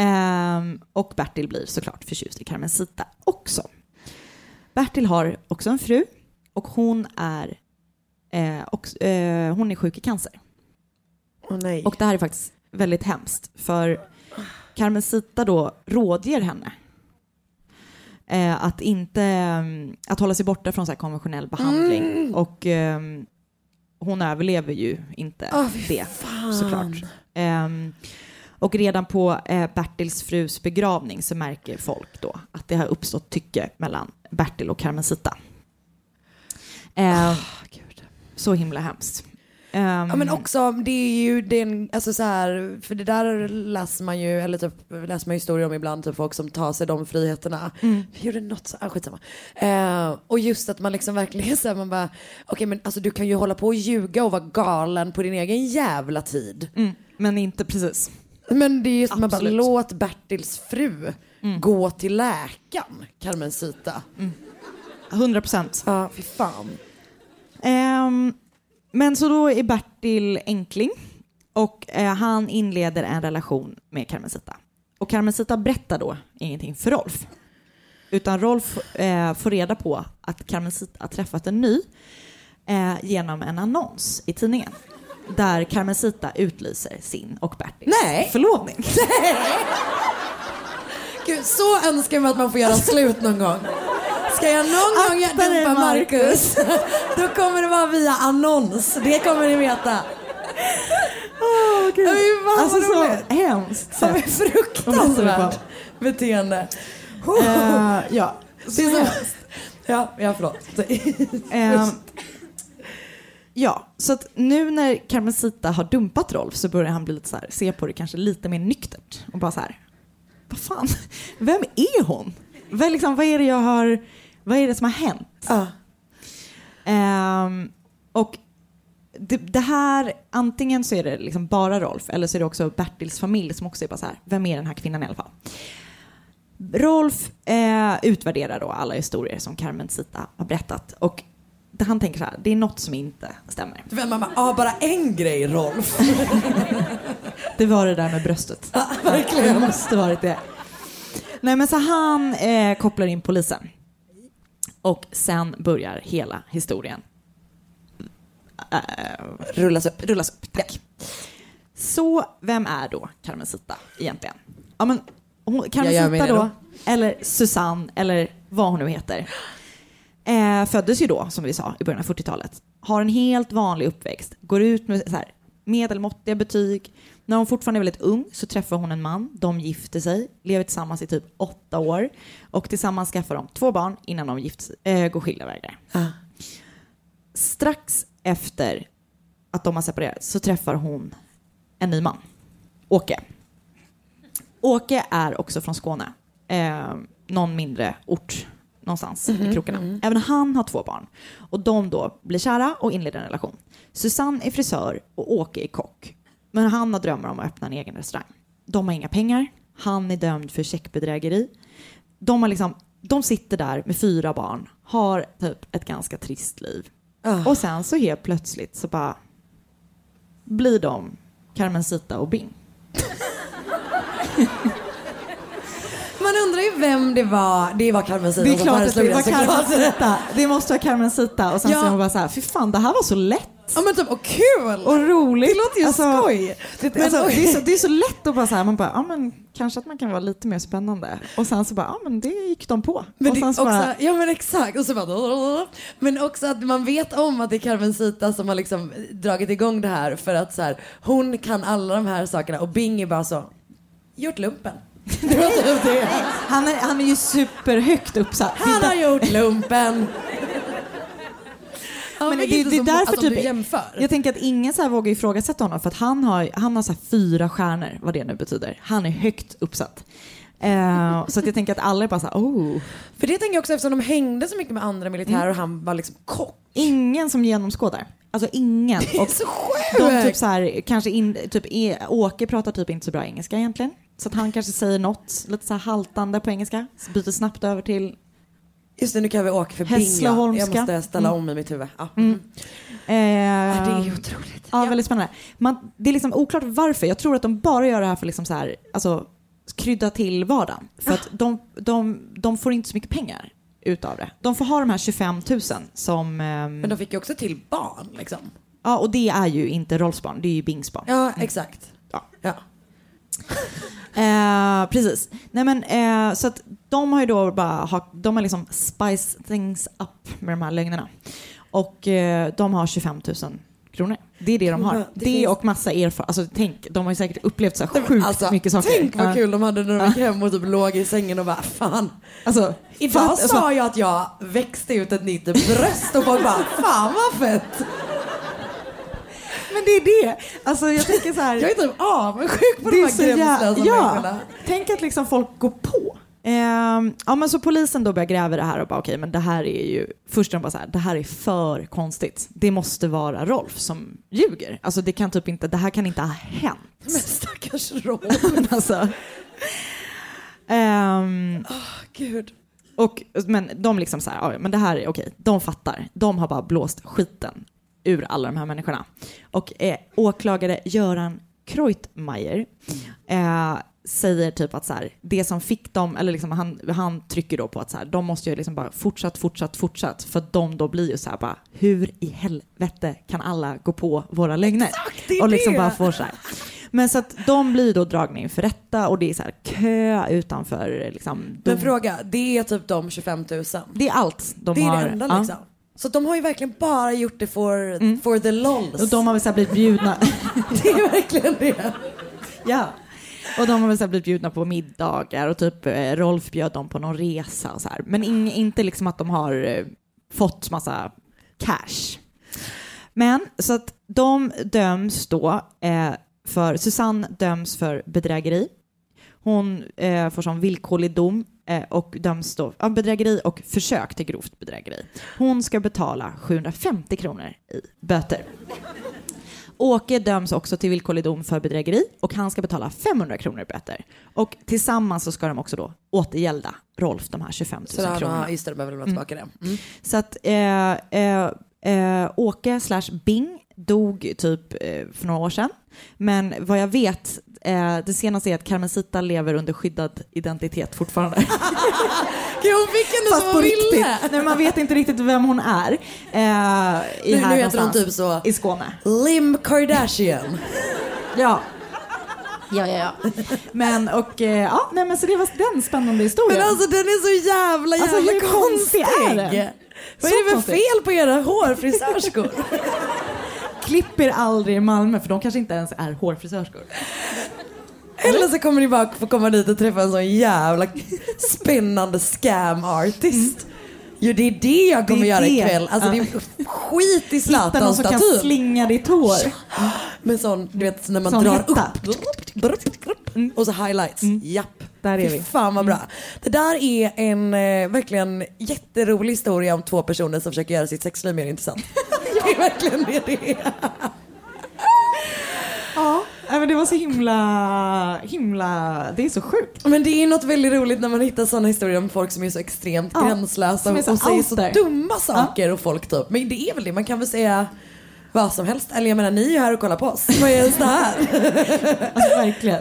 [SPEAKER 2] Ehm, och Bertil blir såklart förtjust i Carmencita också. Bertil har också en fru och hon är, eh, och, eh, hon är sjuk i cancer.
[SPEAKER 1] Åh nej.
[SPEAKER 2] Och det här är faktiskt väldigt hemskt för Carmencita då rådger henne eh, att inte mm, att hålla sig borta från så här konventionell behandling
[SPEAKER 1] Mm.
[SPEAKER 2] och ehm, hon överlever ju inte
[SPEAKER 1] fy
[SPEAKER 2] det
[SPEAKER 1] fan.
[SPEAKER 2] såklart. Ehm, och redan på eh, Bertils frus begravning så märker folk då att det har uppstått tycke mellan Bertil och Carmencita. Eh, så himla hemskt. Ehm,
[SPEAKER 1] Ja men också, det är ju den, alltså så här, för det där läser man ju, eller typ läser man historier om ibland, typ folk som tar sig de friheterna.
[SPEAKER 2] Mm.
[SPEAKER 1] Gjorde något så, ah, skitsamma. Eh, och just att man liksom verkligen så här, man bara, okej men alltså du kan ju hålla på och ljuga och vara galen på din egen jävla tid.
[SPEAKER 2] Mm, men inte precis.
[SPEAKER 1] Men det är just man bara, låt Bertils fru gå till läkaren, Carmencita.
[SPEAKER 2] 100 procent.
[SPEAKER 1] Ja, fy fan.
[SPEAKER 2] Ehm, men så då är Bertil enkling och eh, han inleder en relation med Carmencita. Och Carmencita berättar då ingenting för Rolf. Utan Rolf eh, får reda på att Carmencita har träffat en ny eh, genom en annons i tidningen. Där Carmencita utlyser sin och Bertils
[SPEAKER 1] Nej.
[SPEAKER 2] förlovning.
[SPEAKER 1] Gud, så önskar man att man får göra slut någon gång. Ska jag någon gång
[SPEAKER 2] Akta
[SPEAKER 1] dumpa
[SPEAKER 2] Marcus.
[SPEAKER 1] Då kommer det vara via annons. Det kommer ni veta.
[SPEAKER 2] Åh, gud.
[SPEAKER 1] Fy fan,
[SPEAKER 2] Alltså så hemskt.
[SPEAKER 1] Som är fruktansvärt beteende.
[SPEAKER 2] Eh, ja.
[SPEAKER 1] Det är så... Ja, ja förlåt.
[SPEAKER 2] Ehm, ja, så att nu när Carmencita har dumpat Rolf så börjar han bli lite så här, se på det kanske lite mer nyktert och bara så här, vad fan, vem är hon? Vad liksom, vad är det jag har, vad är det som har hänt?
[SPEAKER 1] Ja.
[SPEAKER 2] Ehm, och det, det här, antingen så är det liksom bara Rolf eller så är det också Bertils familj som också är bara så här, vem är den här kvinnan i alla fall? Rolf eh, utvärderar då alla historier som Carmen Sita har berättat och han tänker så här, det är något som inte stämmer.
[SPEAKER 1] Du vet, bara, ah, bara en grej Rolf.
[SPEAKER 2] Det var det där med bröstet.
[SPEAKER 1] verkligen.
[SPEAKER 2] Det måste varit det. Nej men så han eh, kopplar in polisen. Och sen börjar hela historien. Eh,
[SPEAKER 1] Rullas upp.
[SPEAKER 2] rullas upp. Tack. Så vem är då Carmen Sita egentligen? Ja men hon, Carmen
[SPEAKER 1] Jag gör mig
[SPEAKER 2] Sita
[SPEAKER 1] redo.
[SPEAKER 2] då, eller Susanne, eller vad hon nu heter. Eh, föddes ju då, som vi sa, i början av 40-talet. Har en helt vanlig uppväxt. Går ut med så här, medelmåttiga betyg. När hon fortfarande är väldigt ung så träffar hon en man. De gifter sig, lever tillsammans i typ åtta år. Och tillsammans skaffar de två barn innan de gift, eh, går skilda vägar. Strax efter att de har separerat så träffar hon en ny man, Åke. Åke är också från Skåne, eh, någon mindre ort någonstans i krokarna. Även han har två barn och de då blir kära och inleder en relation. Susanne är frisör och Åke är kock. Men han har drömmar om att öppna en egen restaurang. De har inga pengar, han är dömd för checkbedrägeri. De, har liksom, de sitter där med fyra barn, har typ ett ganska trist liv.
[SPEAKER 1] Ah.
[SPEAKER 2] Och sen så helt plötsligt så bara blir de Carmencita och Bing.
[SPEAKER 1] Man undrar ju vem det var. Det var Carmencita
[SPEAKER 2] Det är
[SPEAKER 1] som
[SPEAKER 2] klart
[SPEAKER 1] föreslog
[SPEAKER 2] det var
[SPEAKER 1] såklart.
[SPEAKER 2] Carmencita. Det måste vara Carmencita. Och sen
[SPEAKER 1] Ja.
[SPEAKER 2] är hon bara så här, fy fan det här var så lätt.
[SPEAKER 1] Ja men typ, och kul!
[SPEAKER 2] Och roligt.
[SPEAKER 1] Det låter ju
[SPEAKER 2] Alltså,
[SPEAKER 1] skoj.
[SPEAKER 2] Det,
[SPEAKER 1] Men
[SPEAKER 2] alltså, det, är så, det är så lätt att bara så här, man bara, ja men kanske att man kan vara lite mer spännande. Och sen så bara, ja men det gick de på.
[SPEAKER 1] Men
[SPEAKER 2] och
[SPEAKER 1] det
[SPEAKER 2] sen
[SPEAKER 1] också,
[SPEAKER 2] så bara,
[SPEAKER 1] ja men exakt. Och så bara, men också att man vet om att det är Carmencita som har liksom dragit igång det här för att så här, hon kan alla de här sakerna och Bing är bara så, gjort lumpen. Det var typ det.
[SPEAKER 2] han, är, han är ju superhögt uppsatt.
[SPEAKER 1] Han har gjort lumpen.
[SPEAKER 2] Men det, det är därför
[SPEAKER 1] alltså,
[SPEAKER 2] typ,
[SPEAKER 1] jämför.
[SPEAKER 2] jag tänker att ingen så här vågar ifrågasätta honom för att han har, han har så fyra stjärnor, vad det nu betyder. Han är högt uppsatt. Eh, så att jag tänker att alla är bara så här, oh.
[SPEAKER 1] För det tänker jag också eftersom de hängde så mycket med andra militärer och han var liksom kock.
[SPEAKER 2] Ingen som genomskådar. Alltså ingen.
[SPEAKER 1] Det är
[SPEAKER 2] Och
[SPEAKER 1] så sjukt!
[SPEAKER 2] de typ så här, kanske in, typ, är, Åke pratar typ inte så bra engelska egentligen. Så att han kanske säger något lite så här haltande på engelska. Så byter snabbt över till
[SPEAKER 1] Just det, nu kan vi åka för Bing. ja.
[SPEAKER 2] Hässleholmska.
[SPEAKER 1] Jag måste ställa
[SPEAKER 2] Mm.
[SPEAKER 1] om i mitt huvud. Ja.
[SPEAKER 2] Mm. Eh,
[SPEAKER 1] Ja, det är ju otroligt.
[SPEAKER 2] Ja, väldigt spännande. Man, det är liksom oklart varför. Jag tror att de bara gör det här för liksom så här, alltså, krydda till vardagen. För att de, de, de får inte så mycket pengar utav det. De får ha de här 25 000 som... ehm,
[SPEAKER 1] Men de fick ju också till barn liksom.
[SPEAKER 2] Ja, och det är ju inte Rolfs barn, det är ju Bings barn.
[SPEAKER 1] Ja, exakt.
[SPEAKER 2] Ja.
[SPEAKER 1] Ja.
[SPEAKER 2] Eh, precis. Nej men eh, så att de har ju då bara ha, de har liksom spice things up med de här lögnerna. Och eh, de har 25 000 kronor. Det är det de har. Det
[SPEAKER 1] det finns-
[SPEAKER 2] och massa erfarenhet. Alltså tänk, de har ju säkert upplevt så här sjukt
[SPEAKER 1] Alltså,
[SPEAKER 2] mycket saker.
[SPEAKER 1] tänk vad kul de hade när de gick hem och typ låg i sängen och bara fan.
[SPEAKER 2] Alltså,
[SPEAKER 1] Idag
[SPEAKER 2] fatt-
[SPEAKER 1] sa
[SPEAKER 2] alltså,
[SPEAKER 1] jag att jag växte ut ett nytt bröst och folk bara fan vad fett.
[SPEAKER 2] Det är det. Alltså jag tänker så här.
[SPEAKER 1] Jag är typ avundsjuk på de
[SPEAKER 2] är
[SPEAKER 1] här gränslösa
[SPEAKER 2] ja,
[SPEAKER 1] människorna.
[SPEAKER 2] Tänk att liksom folk går på. Ehm, ja men så polisen då börjar gräva det här och bara okej men det här är ju, först de bara så här, det här är för konstigt. Det måste vara Rolf som ljuger. Alltså det kan typ inte, det här kan inte ha hänt.
[SPEAKER 1] Men stackars Rolf.
[SPEAKER 2] alltså. Ehm,
[SPEAKER 1] Gud.
[SPEAKER 2] och, men de liksom så här, ja, men det här är okej, de fattar. De har bara blåst skiten ur alla de här människorna. Och eh, åklagare Göran Kreutmeier eh, säger typ att så här, det som fick dem, eller liksom han, han trycker då på att så här, de måste ju liksom bara fortsatt, fortsatt, fortsatt, för att de då blir ju så här bara, hur i helvete kan alla gå på våra lögner? och liksom
[SPEAKER 1] det.
[SPEAKER 2] bara får så här. Men så att de blir då dragna inför rätta och det är så här kö utanför liksom.
[SPEAKER 1] Men
[SPEAKER 2] de-
[SPEAKER 1] fråga, det är typ de 25 000.
[SPEAKER 2] det är allt de
[SPEAKER 1] det är
[SPEAKER 2] har.
[SPEAKER 1] det enda
[SPEAKER 2] ja.
[SPEAKER 1] Så de har ju verkligen bara gjort det for, for the lols.
[SPEAKER 2] Och de har väl så blivit bjudna.
[SPEAKER 1] Det är verkligen det.
[SPEAKER 2] ja. Och de har väl så blivit bjudna på middagar och typ eh, Rolf bjöd dem på någon resa och så här. Men ing, inte liksom att de har eh, fått massa cash. Men så att de döms då eh, för, Susanne döms för bedrägeri. Hon eh, får som villkorlig dom och döms då av bedrägeri och försök till grovt bedrägeri. Hon ska betala 750 kronor i böter. Åke döms också till villkorlig dom för bedrägeri och han ska betala 500 kronor i böter. Och tillsammans så ska de också då återgälda Rolf de här 25 000
[SPEAKER 1] Så
[SPEAKER 2] kronorna.
[SPEAKER 1] har, just det, de behöver lämna tillbaka det. Mm.
[SPEAKER 2] Så att eh, eh, eh, Åke slash Bing dog typ eh, för några år sedan. Men vad jag vet, eh, det senaste är att Carmencita lever under skyddad identitet fortfarande.
[SPEAKER 1] Gud, hon fick ändå
[SPEAKER 2] Fast
[SPEAKER 1] som hon ville.
[SPEAKER 2] Nej, man vet inte riktigt vem hon är. Eh, i
[SPEAKER 1] Nu,
[SPEAKER 2] här
[SPEAKER 1] nu heter hon typ så
[SPEAKER 2] I Skåne.
[SPEAKER 1] Lim Kardashian.
[SPEAKER 2] Ja. Ja, ja, ja. Men och eh, ja, nej men så det var den spännande historien.
[SPEAKER 1] Men alltså den är så jävla jävla
[SPEAKER 2] Alltså, hur konstig
[SPEAKER 1] konstig.
[SPEAKER 2] är den?
[SPEAKER 1] Vad är det för fel på era hårfrisörskor?
[SPEAKER 2] klipper aldrig i Malmö för de kanske inte ens är hårfrisörskor.
[SPEAKER 1] Eller så kommer ni bara få komma dit och träffa en sån jävla spännande scam artist. Mm. Jo det är det jag kommer
[SPEAKER 2] Det
[SPEAKER 1] göra
[SPEAKER 2] det.
[SPEAKER 1] ikväll. Alltså
[SPEAKER 2] Ja.
[SPEAKER 1] det är skit i
[SPEAKER 2] Hitta någon
[SPEAKER 1] Zlatans
[SPEAKER 2] som kan slinga ditt hår.
[SPEAKER 1] Med sån, du vet när man
[SPEAKER 2] Sån
[SPEAKER 1] drar
[SPEAKER 2] hetta.
[SPEAKER 1] upp. Och så highlights. Japp.
[SPEAKER 2] Där är vi.
[SPEAKER 1] fan vad bra. Det där är en eh, verkligen jätterolig historia om två personer som försöker göra sitt sexliv mer intressant. det är verkligen det det är.
[SPEAKER 2] Ja, nej, men det var så himla, himla, det är så sjukt.
[SPEAKER 1] Men det är något väldigt roligt när man hittar sådana historier om folk som är så extremt
[SPEAKER 2] Ja,
[SPEAKER 1] gränslösa och, och säger så dumma saker och folk typ. Men det är väl det, man kan väl säga vad som helst. Eller jag menar ni är ju här och kollar på oss. Vad är ens det här?
[SPEAKER 2] Alltså verkligen.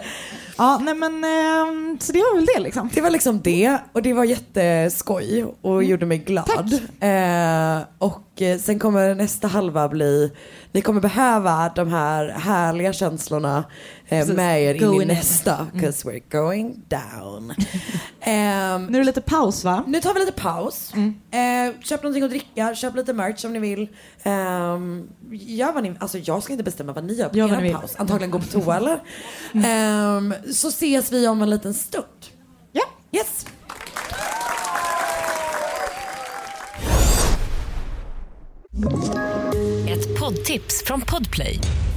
[SPEAKER 2] Ja, nej men ehm, så det var väl det liksom.
[SPEAKER 1] Det var liksom det och det var jätteskoj och
[SPEAKER 2] Mm.
[SPEAKER 1] gjorde mig glad. Eh, och eh, sen kommer nästa halva bli, ni kommer behöva de här härliga känslorna eh,
[SPEAKER 2] Precis.
[SPEAKER 1] med er in i nästa. Cause we're going down. Ehm,
[SPEAKER 2] Nu är det lite paus va?
[SPEAKER 1] nu tar vi lite paus.
[SPEAKER 2] Mm.
[SPEAKER 1] Eh, köp någonting att dricka, köp lite merch om ni vill. Um, gör vad ni, alltså jag ska inte bestämma vad ni gör på er paus. Antagligen gå på toa eller? Ehm, så ses vi om en liten stund.
[SPEAKER 2] Ja.
[SPEAKER 1] Yes.
[SPEAKER 3] Ett poddtips från Podplay.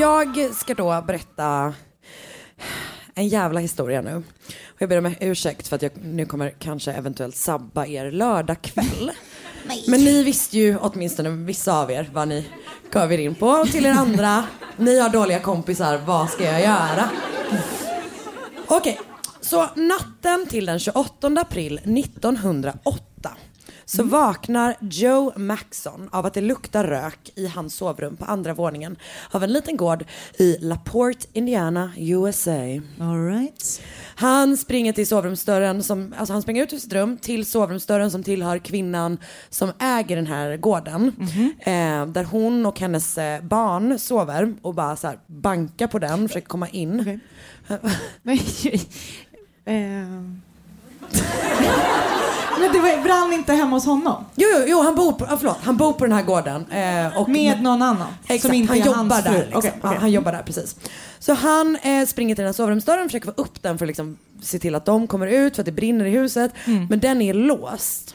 [SPEAKER 1] Jag ska då berätta en jävla historia nu. Och jag ber om ursäkt för att jag nu kommer kanske eventuellt sabba er lördagkväll. Men ni visste ju, åtminstone vissa av er, vad ni gav in på. Och till er andra, ni har dåliga kompisar, vad ska jag göra? Okej, så natten till den 28 april 1908 så vaknar Joe Maxson av att det luktar rök i hans sovrum på andra våningen av en liten gård i LaPorte, Indiana, USA.
[SPEAKER 2] All right.
[SPEAKER 1] Han springer till sovrumsdörren, som, alltså han springer ut ur sitt rum till sovrumsdörren som tillhör kvinnan som äger den här gården. Eh, där hon och hennes eh, barn sover och bara så här bankar på den, försöker komma in.
[SPEAKER 2] Okej. Nej. Men det var, brann inte hemma hos honom?
[SPEAKER 1] Jo, jo, jo han, bor på, ah, förlåt, han bor på den här gården. Eh, och
[SPEAKER 2] Med någon annan?
[SPEAKER 1] Exakt,
[SPEAKER 2] som inte
[SPEAKER 1] han jobbar
[SPEAKER 2] hans
[SPEAKER 1] där.
[SPEAKER 2] fru?
[SPEAKER 1] Liksom.
[SPEAKER 2] Okej,
[SPEAKER 1] Ja, han jobbar där precis. Så han eh, springer till den här sovrumsdörren, försöker få upp den för att liksom, se till att de kommer ut för att det brinner i huset.
[SPEAKER 2] Mm.
[SPEAKER 1] Men den är låst.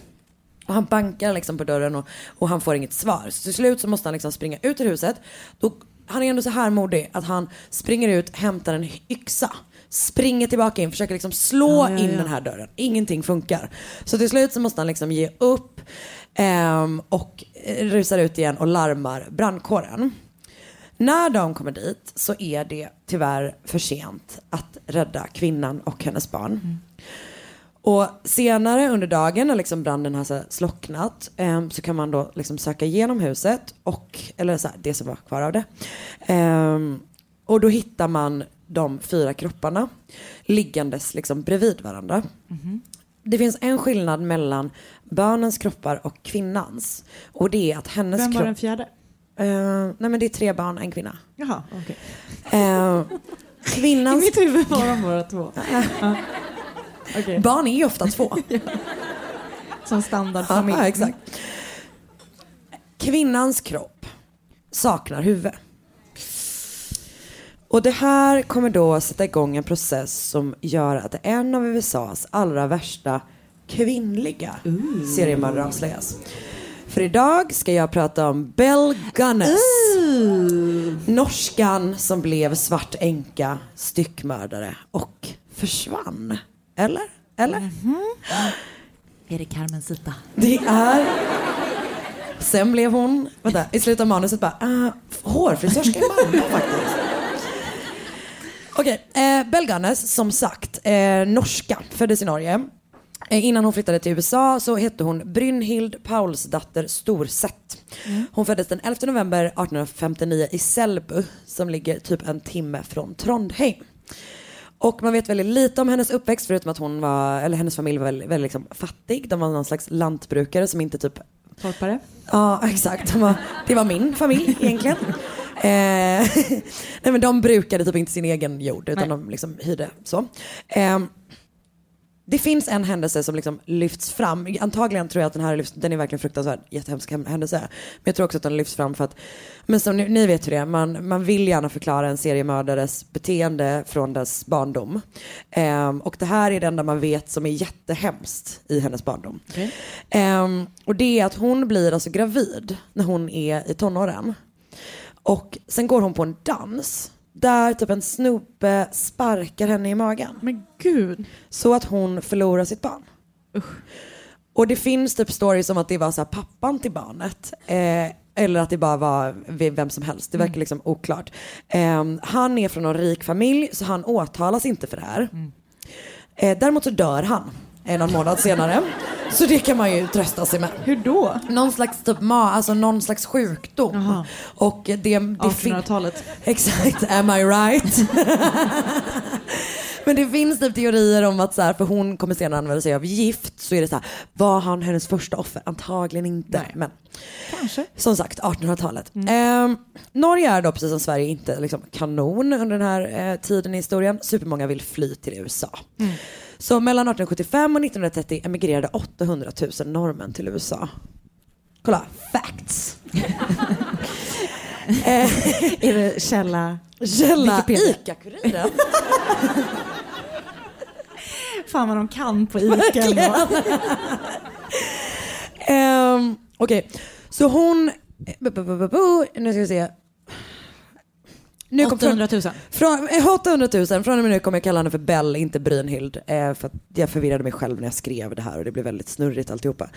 [SPEAKER 1] Och han bankar liksom på dörren och, och han får inget svar. Så till slut så måste han liksom springa ut ur huset. Då, han är ändå så här modig att han springer ut, hämtar en yxa. Springer tillbaka in, försöker liksom slå
[SPEAKER 2] Ja, ja,
[SPEAKER 1] in den här dörren. Ingenting funkar. Så till slut så måste han liksom ge upp ehm, och eh, rusar ut igen och larmar brandkåren. När de kommer dit så är det tyvärr för sent att rädda kvinnan och hennes barn. Och senare under dagen när liksom branden har slocknat eh, så kan man då liksom söka igenom huset och, eller så här, det som var kvar av det. Ehm, och då hittar man de fyra kropparna liggandes liksom bredvid varandra. Det finns en skillnad mellan barnens kroppar och kvinnans. Och det är att hennes
[SPEAKER 2] Vem var
[SPEAKER 1] kropp...
[SPEAKER 2] den fjärde?
[SPEAKER 1] Eh, nej men det är tre barn, en kvinna.
[SPEAKER 2] Jaha, okej.
[SPEAKER 1] Eh,
[SPEAKER 2] I
[SPEAKER 1] kvinnans...
[SPEAKER 2] mitt huvud var de bara två. Ja. Okej,
[SPEAKER 1] Barn är ju ofta två.
[SPEAKER 2] som standardfamilj.
[SPEAKER 1] Ja, exakt. Kvinnans kropp saknar huvud. Och det här kommer då sätta igång en process som gör att en av USAs allra värsta kvinnliga seriemördare avslöjas. För idag ska jag prata om Bell Gunness. Norskan som blev svart änka, styckmördare och försvann. Eller? Eller?
[SPEAKER 2] Är det Carmencita?
[SPEAKER 1] Det är... Sen blev hon, vänta, i slutet av manuset bara, ah, hårfrisörska i Malmö faktiskt. Okej, eh, Bell Gunness, som sagt, eh, norska, föddes i Norge. Eh, innan hon flyttade till USA så hette hon Brynhild Paulsdatter Storsett. Hon föddes den 11 november 1859 i Selbu som ligger typ en timme från Trondheim. Och man vet väldigt lite om hennes uppväxt förutom att hon var, eller hennes familj var väldigt, väldigt liksom fattig. De var någon slags lantbrukare som inte typ
[SPEAKER 2] Torpare?
[SPEAKER 1] Ja, exakt. De var, det var min familj egentligen. Eh, nej, men de brukade typ inte sin egen jord utan
[SPEAKER 2] Nej.
[SPEAKER 1] de liksom hyrde så. Eh, det finns en händelse som liksom lyfts fram. Antagligen tror jag att den här lyfts, den är verkligen fruktansvärd, jättehemsk händelse. Men jag tror också att den lyfts fram för att, men som ni, ni vet hur det är, man, man vill gärna förklara en seriemördares beteende från dess barndom. Ehm, och det här är det enda man vet som är jättehemskt i hennes barndom. Ehm, och det är att hon blir alltså gravid när hon är i tonåren. Och sen går hon på en dans där typ en snubbe sparkar henne i magen.
[SPEAKER 2] Men gud.
[SPEAKER 1] Så att hon förlorar sitt barn. Och det finns typ stories om att det var så pappan till barnet. Eh, eller att det bara var vem som helst. Det verkar liksom oklart. Eh, han är från en rik familj så han åtalas inte för det här. Eh, däremot så dör han någon månad senare. Så det kan man ju trösta sig med.
[SPEAKER 2] Hur då?
[SPEAKER 1] Någon slags typ ma, alltså någon slags sjukdom. Och det, det fin-
[SPEAKER 2] 1800-talet.
[SPEAKER 1] Exakt, am I right? Men det finns typ teorier om att så här, för hon kommer senare använda sig av gift, så är det så här, var han hennes första offer? Antagligen inte. Men
[SPEAKER 2] Kanske.
[SPEAKER 1] som sagt, 1800-talet. Ehm, Norge är då precis som Sverige inte liksom, kanon under den här eh, tiden i historien. Supermånga vill fly till USA. Så mellan 1875 och 1930 emigrerade 800 000 norrmän till USA. Kolla, facts.
[SPEAKER 2] Är det källa?
[SPEAKER 1] Källa. ICA-Kuriren.
[SPEAKER 2] Fan vad de kan på ICA.
[SPEAKER 1] Ehm, Okej, så hon... Nu ska vi se. Nu kom-
[SPEAKER 2] 800 000.
[SPEAKER 1] Från, eh, 800 000, från och med nu kommer jag kalla henne för Bell, inte Brynhild. Eh, för jag förvirrade mig själv när jag skrev det här och det blev väldigt snurrigt alltihopa.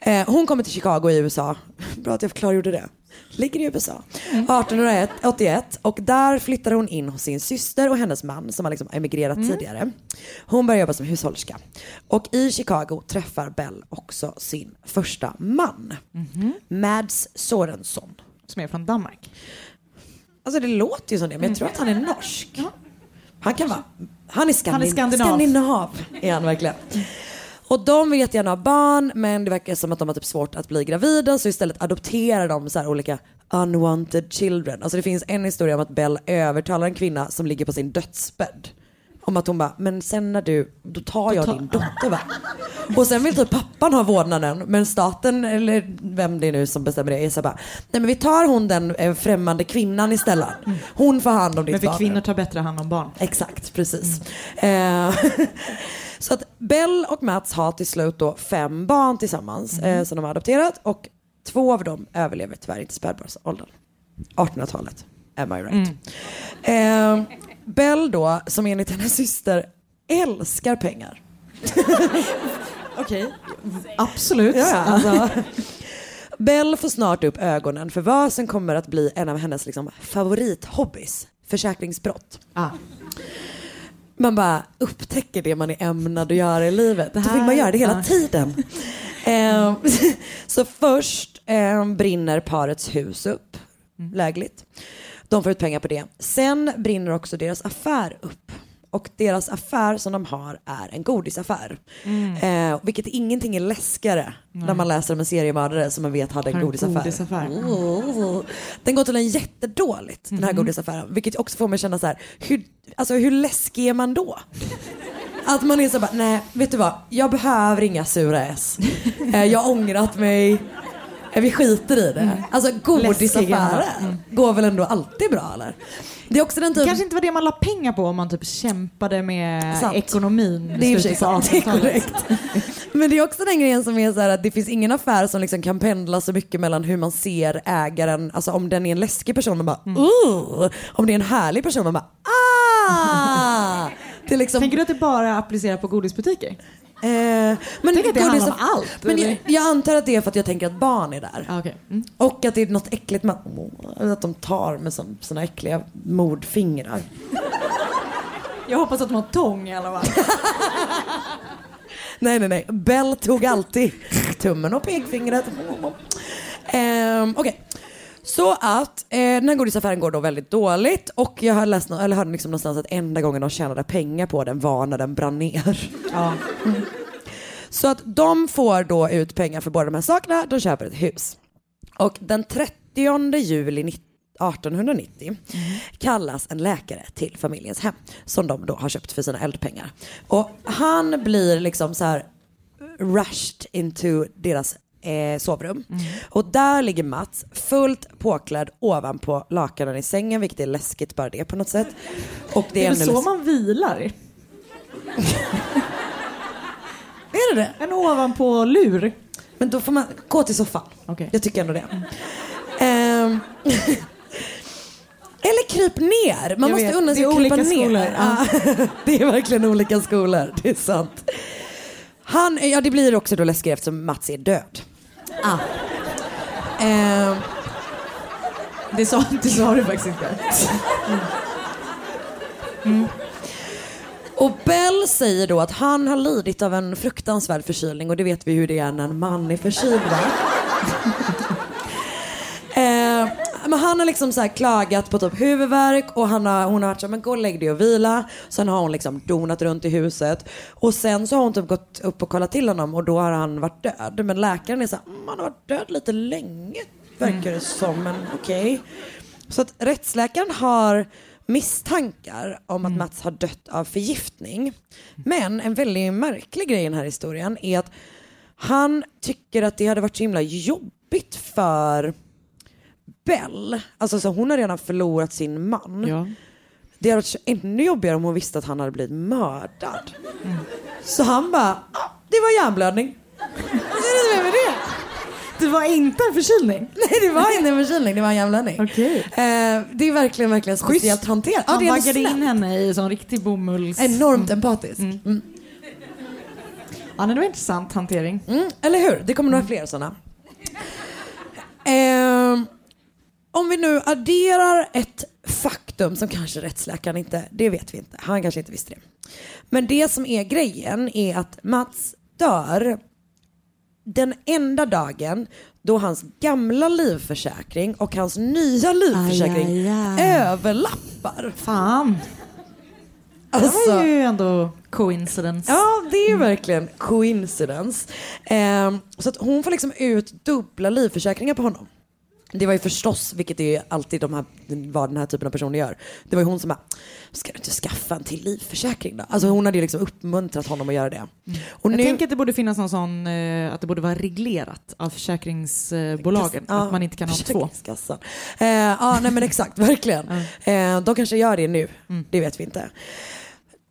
[SPEAKER 1] Eh, hon kommer till Chicago i USA. Bra att jag klargjorde det. Ligger i USA. 1881 och där flyttade hon in hos sin syster och hennes man som har liksom emigrerat tidigare. Hon börjar jobba som hushållerska. Och i Chicago träffar Bell också sin första man. Mads Sorensson.
[SPEAKER 2] Som är från Danmark.
[SPEAKER 1] Alltså det låter ju som det, men jag tror att han är norsk. Han kan vara, han är, skandin-
[SPEAKER 2] Han är skandinav.
[SPEAKER 1] skandinav. Är han verkligen. Och de vill jättegärna ha barn, men det verkar som att de har typ svårt att bli gravida, så istället adopterar de så olika unwanted children. Alltså det finns en historia om att Bell övertalar en kvinna som ligger på sin dödsbädd. Om att hon bara, men sen när du, då tar jag din dotter va? Och sen vill typ pappan ha vårdnaden, men staten, eller vem det är nu som bestämmer det, är så bara, nej men vi tar hon den eh, främmande kvinnan istället. Hon får hand om ditt
[SPEAKER 2] Men för
[SPEAKER 1] barn.
[SPEAKER 2] kvinnor tar bättre hand om barn.
[SPEAKER 1] Exakt, precis. Eh, så att Bell och Mats har till slut då fem barn tillsammans eh, som de har adopterat och två av dem överlever tyvärr inte spädbarnsåldern. 1800-talet, am I right? Eh, Bell då, som enligt hennes syster älskar pengar.
[SPEAKER 2] Okej, absolut.
[SPEAKER 1] Ja, alltså. Bell får snart upp ögonen för vad som kommer att bli en av hennes liksom, favorithobbys, försäkringsbrott.
[SPEAKER 2] Ah.
[SPEAKER 1] Man bara upptäcker det man är ämnad att göra i livet.
[SPEAKER 2] Det
[SPEAKER 1] Då vill man
[SPEAKER 2] här-
[SPEAKER 1] göra det hela
[SPEAKER 2] ja.
[SPEAKER 1] tiden. Eh, så först eh, brinner parets hus upp,
[SPEAKER 2] Mm.
[SPEAKER 1] lägligt. De får ut pengar på det. Sen brinner också deras affär upp. Och deras affär som de har är en godisaffär.
[SPEAKER 2] Mm.
[SPEAKER 1] Eh, vilket ingenting är läskigare när man läser om en seriemördare som man vet hade en godisaffär.
[SPEAKER 2] godisaffär.
[SPEAKER 1] Oh. Den går tydligen jättedåligt den här
[SPEAKER 2] Mhm.
[SPEAKER 1] godisaffären. Vilket också får mig känna så här, hur, alltså, hur läskig är man då? Att man är så bara, nej vet du vad, jag behöver inga sura S. Eh, jag har ångrat mig. Vi skiter i det. Alltså godisaffärer går väl ändå alltid bra eller? Det är också den
[SPEAKER 2] Det
[SPEAKER 1] typen...
[SPEAKER 2] kanske inte var det man la pengar på om man typ kämpade med
[SPEAKER 1] Sant.
[SPEAKER 2] ekonomin
[SPEAKER 1] Det är i och för sig
[SPEAKER 2] slutet på
[SPEAKER 1] sant, det är
[SPEAKER 2] 1800-talet.
[SPEAKER 1] korrekt. Men det är också den grejen som är så här att det finns ingen affär som liksom kan pendla så mycket mellan hur man ser ägaren, alltså om den är en läskig person, man bara
[SPEAKER 2] Mm.
[SPEAKER 1] uh, om det är en härlig person, man bara ah. Liksom,
[SPEAKER 2] Tänker du att det bara applicerar på godisbutiker?
[SPEAKER 1] Eh, men
[SPEAKER 2] Tänk att det handlar om allt,
[SPEAKER 1] Men jag, jag antar att det är för att jag tänker att barn är där.
[SPEAKER 2] Ah, okay. mm.
[SPEAKER 1] Och att det är något äckligt med att de tar med sådana äckliga mordfingrar.
[SPEAKER 2] Jag hoppas att de har tång i alla fall.
[SPEAKER 1] Nej, nej, nej. Bell tog alltid tummen och pekfingret. Ehm, Okej, Så att eh, den här godisaffären går då väldigt dåligt och jag har läst, eller hörde liksom någonstans att enda gången de tjänade pengar på den var när den brann ner. Mm. Så att de får då ut pengar för båda de här sakerna, de köper ett hus. Och den 30 juli 19 1890 kallas en läkare till familjens hem som de då har köpt för sina eldpengar. Och han blir liksom så här rushed into deras eh, sovrum. Och där ligger Mats fullt påklädd ovanpå lakanen i sängen, vilket är läskigt bara det på något sätt. Och det
[SPEAKER 2] Det
[SPEAKER 1] är,
[SPEAKER 2] väl så
[SPEAKER 1] läs-
[SPEAKER 2] man vilar?
[SPEAKER 1] Är det det?
[SPEAKER 2] En ovanpå lur.
[SPEAKER 1] Men då får man gå till soffan.
[SPEAKER 2] Okej.
[SPEAKER 1] Jag tycker ändå det. Ehm. Eller kryp ner. Man
[SPEAKER 2] Jag
[SPEAKER 1] måste
[SPEAKER 2] vet,
[SPEAKER 1] unna sig
[SPEAKER 2] det är
[SPEAKER 1] att krypa ner.
[SPEAKER 2] skolor. Ja,
[SPEAKER 1] det är verkligen olika skolor. Det är sant. Han, ja det blir också då läskigt eftersom Mats är död.
[SPEAKER 2] Ah.
[SPEAKER 1] Eh,
[SPEAKER 2] Det sa, det sa du faktiskt inte. Mm. Mm.
[SPEAKER 1] Och Bell säger då att han har lidit av en fruktansvärd förkylning och det vet vi hur det är när en man är förkyld va? Men han har liksom så klagat på typ huvudvärk och han har, hon har varit så här, men gå och lägg dig och vila. Sen har hon liksom donat runt i huset och sen så har hon typ gått upp och kollat till honom och då har han varit död. Men läkaren är så här, mm, han har varit död lite länge verkar det som, men okej. Så att rättsläkaren har misstankar om att Mats har dött av förgiftning. Men en väldigt märklig grej i den här historien är att han tycker att det hade varit så himla jobbigt för Bell. Alltså så hon har redan förlorat sin man.
[SPEAKER 2] Ja.
[SPEAKER 1] Det hade varit ännu jobbigare om hon visste att han hade blivit mördad. Så han bara, ah, det var hjärnblödning. Är det med det?
[SPEAKER 2] Det var inte en förkylning?
[SPEAKER 1] Nej det var inte en förkylning, det var en hjärnblödning.
[SPEAKER 2] Okej.
[SPEAKER 1] Eh, det är verkligen, verkligen speciellt hanterat. Ja,
[SPEAKER 2] Han
[SPEAKER 1] ändå
[SPEAKER 2] vaggade in henne i sån riktig bomulls...
[SPEAKER 1] Enormt empatisk. Mm.
[SPEAKER 2] Ja, det var intressant hantering.
[SPEAKER 1] Mm, eller hur? Det kommer några fler sådana. Ehm, om vi nu adderar ett faktum som kanske rättsläkaren inte, det vet vi inte, han kanske inte visste det. Men det som är grejen är att Mats dör den enda dagen då hans gamla livförsäkring och hans nya livförsäkring
[SPEAKER 2] Aj, aj, aj.
[SPEAKER 1] överlappar.
[SPEAKER 2] Fan. Det
[SPEAKER 1] Alltså,
[SPEAKER 2] var ju ändå coincidence.
[SPEAKER 1] Ja, det är verkligen coincidence. Ehm, så att hon får liksom ut dubbla livförsäkringar på honom. Det var ju förstås, vilket är alltid de här, vad den här typen av personer gör. Det var ju hon som bara, ska du inte skaffa en till livförsäkring då? Alltså hon hade ju liksom uppmuntrat honom att göra det. Och
[SPEAKER 2] Jag
[SPEAKER 1] nu,
[SPEAKER 2] tänker att det borde finnas någon sån, eh, att det borde vara reglerat av försäkringsbolagen.
[SPEAKER 1] Ja,
[SPEAKER 2] Att man inte kan ha två.
[SPEAKER 1] Försäkringskassan. Eh, ja, nej men exakt, verkligen. Eh, de kanske gör det nu, det vet vi inte.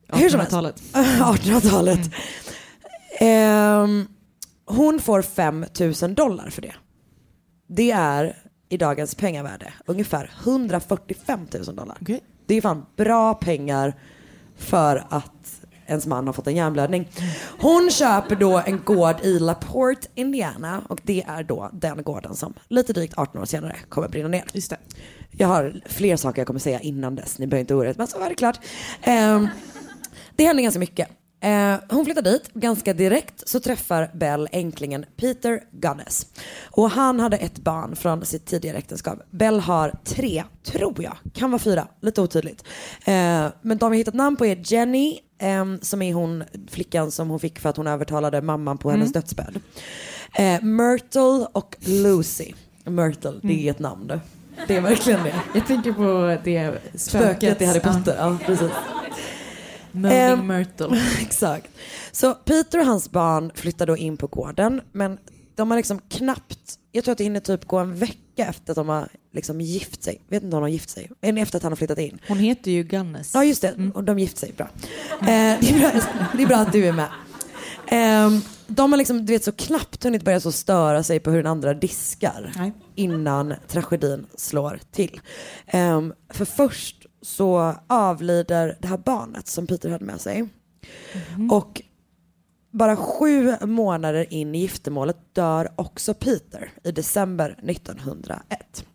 [SPEAKER 1] Hur som helst.
[SPEAKER 2] 1800-talet.
[SPEAKER 1] 1800-talet. Ehm, hon får 5 000 dollar för det. Det är i dagens pengavärde ungefär 145 000 dollar.
[SPEAKER 2] Okej.
[SPEAKER 1] Det är fan bra pengar för att ens man har fått en hjärnblödning. Hon köper då en gård i LaPorte, Indiana och det är då den gården som lite drygt 18 år senare kommer brinna ner.
[SPEAKER 2] Just det.
[SPEAKER 1] Jag har fler saker jag kommer säga innan dess, ni behöver inte oroa er, men så var det klart. Ehm, det händer ganska mycket. Eh, hon flyttar dit, ganska direkt så träffar Bell änklingen Peter Gunnes. Och han hade ett barn från sitt tidigare äktenskap. Bell har tre, tror jag, kan vara fyra, lite otydligt. Eh, men de har hittat namn på är Jenny, ehm, som är hon flickan som hon fick för att hon övertalade mamman på hennes dödsbädd. Eh, Myrtle och Lucy. Myrtle, det är ett namn det. Det är verkligen det.
[SPEAKER 2] Jag tänker på det spöket,
[SPEAKER 1] Spöket i Harry Potter, ja precis.
[SPEAKER 2] Moaning
[SPEAKER 1] Ehm,
[SPEAKER 2] Myrtle.
[SPEAKER 1] Exakt. Så Peter och hans barn flyttar då in på gården men de har liksom knappt, jag tror att det hinner typ gå en vecka efter att de har liksom gift sig. Vet inte om de har gift sig. Men efter att han har flyttat in.
[SPEAKER 2] Hon heter ju Gunnes.
[SPEAKER 1] Ja just det, och de gift sig. Bra. Eh, det, är bra det är bra att du är med. Eh, de har liksom, du vet, så knappt hunnit börja så störa sig på hur den andra diskar
[SPEAKER 2] Nej.
[SPEAKER 1] innan tragedin slår till. Eh, för först så avlider det här barnet som Peter hade med sig. Och bara sju månader in i giftermålet dör också Peter i december 1901.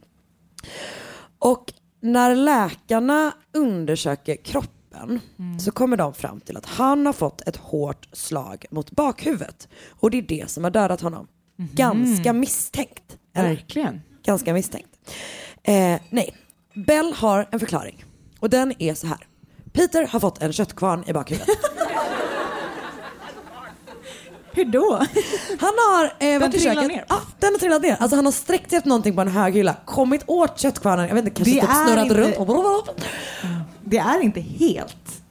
[SPEAKER 1] Och när läkarna undersöker kroppen så kommer de fram till att han har fått ett hårt slag mot bakhuvudet. Och det är det som har dödat honom. Ganska misstänkt. Eller?
[SPEAKER 2] Verkligen.
[SPEAKER 1] Ganska misstänkt. Eh, nej, Bell har en förklaring. Och den är så här. Peter har fått en köttkvarn i bakhuvudet.
[SPEAKER 2] Hur då?
[SPEAKER 1] Han har eh, varit i köket.
[SPEAKER 2] ner?
[SPEAKER 1] Ja, den har trillat ner. Alltså han har sträckt efter någonting på en hög hylla, kommit åt köttkvarnen, jag vet inte, kanske
[SPEAKER 2] Det
[SPEAKER 1] typ
[SPEAKER 2] är
[SPEAKER 1] snurrat
[SPEAKER 2] inte-
[SPEAKER 1] runt.
[SPEAKER 2] Det är inte helt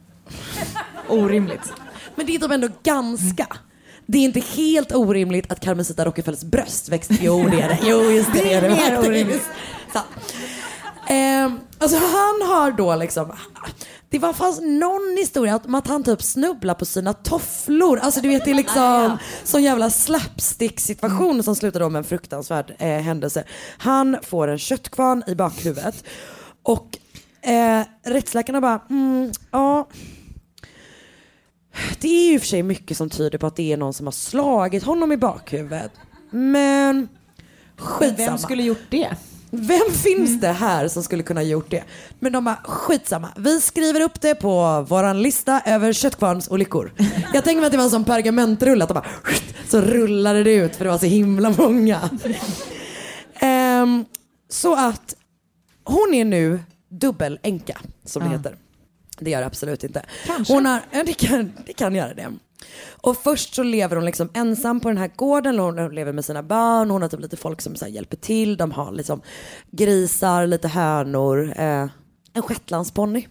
[SPEAKER 2] orimligt.
[SPEAKER 1] Men det är typ ändå ganska. Det är inte helt orimligt att Carmencita Rockefellers bröst växte. Jo det är det. Jo just det,
[SPEAKER 2] Det är
[SPEAKER 1] det.
[SPEAKER 2] mer
[SPEAKER 1] faktiskt.
[SPEAKER 2] orimligt.
[SPEAKER 1] Ehm, alltså han har då liksom det var fanns någon historia om att han typ snubblar på sina tofflor. Alltså du vet det är liksom sån jävla slapstick situation som slutar då med en fruktansvärd eh, händelse. Han får en köttkvarn i bakhuvudet och eh, rättsläkarna bara, mm, ja det är ju för sig mycket som tyder på att det är någon som har slagit honom i bakhuvudet. Men skitsamma.
[SPEAKER 2] Vem skulle gjort det?
[SPEAKER 1] Vem finns det här som skulle kunna gjort det? Men de bara, skitsamma. Vi skriver upp det på våran lista över köttkvarnsolyckor. Jag tänker mig att det var en sån pergamentrulle, att de bara, så rullade det ut för det var så himla många. Ehm, så att hon är nu dubbelänka, som det heter. Det gör det absolut inte.
[SPEAKER 2] Kanske.
[SPEAKER 1] Hon har, ja, det, kan, det kan göra det. Och först så lever hon liksom ensam på den här gården, hon lever med sina barn, hon har typ lite folk som så hjälper till, de har liksom grisar, lite hönor, eh, en shetlandsponny.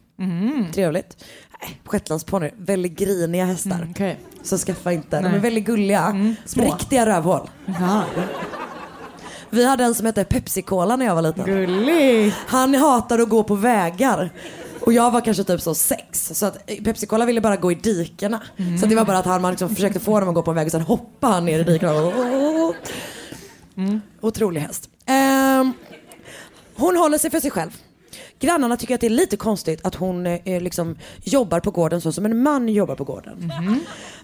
[SPEAKER 1] Trevligt. Nej, Shetlandsponny, väldigt griniga hästar.
[SPEAKER 2] Mm, okej.
[SPEAKER 1] Så skaffa inte, de är
[SPEAKER 2] Nej.
[SPEAKER 1] väldigt gulliga.
[SPEAKER 2] små.
[SPEAKER 1] Riktiga rövhål.
[SPEAKER 2] Ja.
[SPEAKER 1] Vi hade en som hette Pepsi-Cola när jag var liten.
[SPEAKER 2] Gullig.
[SPEAKER 1] Han hatade att gå på vägar. Och jag var kanske typ så sex. Så att Pepsi Cola ville bara gå i dikena. Så att det var bara att han, man liksom försökte få honom att gå på en väg och sen hoppade han ner i dikena. Oh. Otrolig häst. Ehm, hon håller sig för sig själv. Grannarna tycker att det är lite konstigt att hon eh, liksom jobbar på gården så som en man jobbar på gården.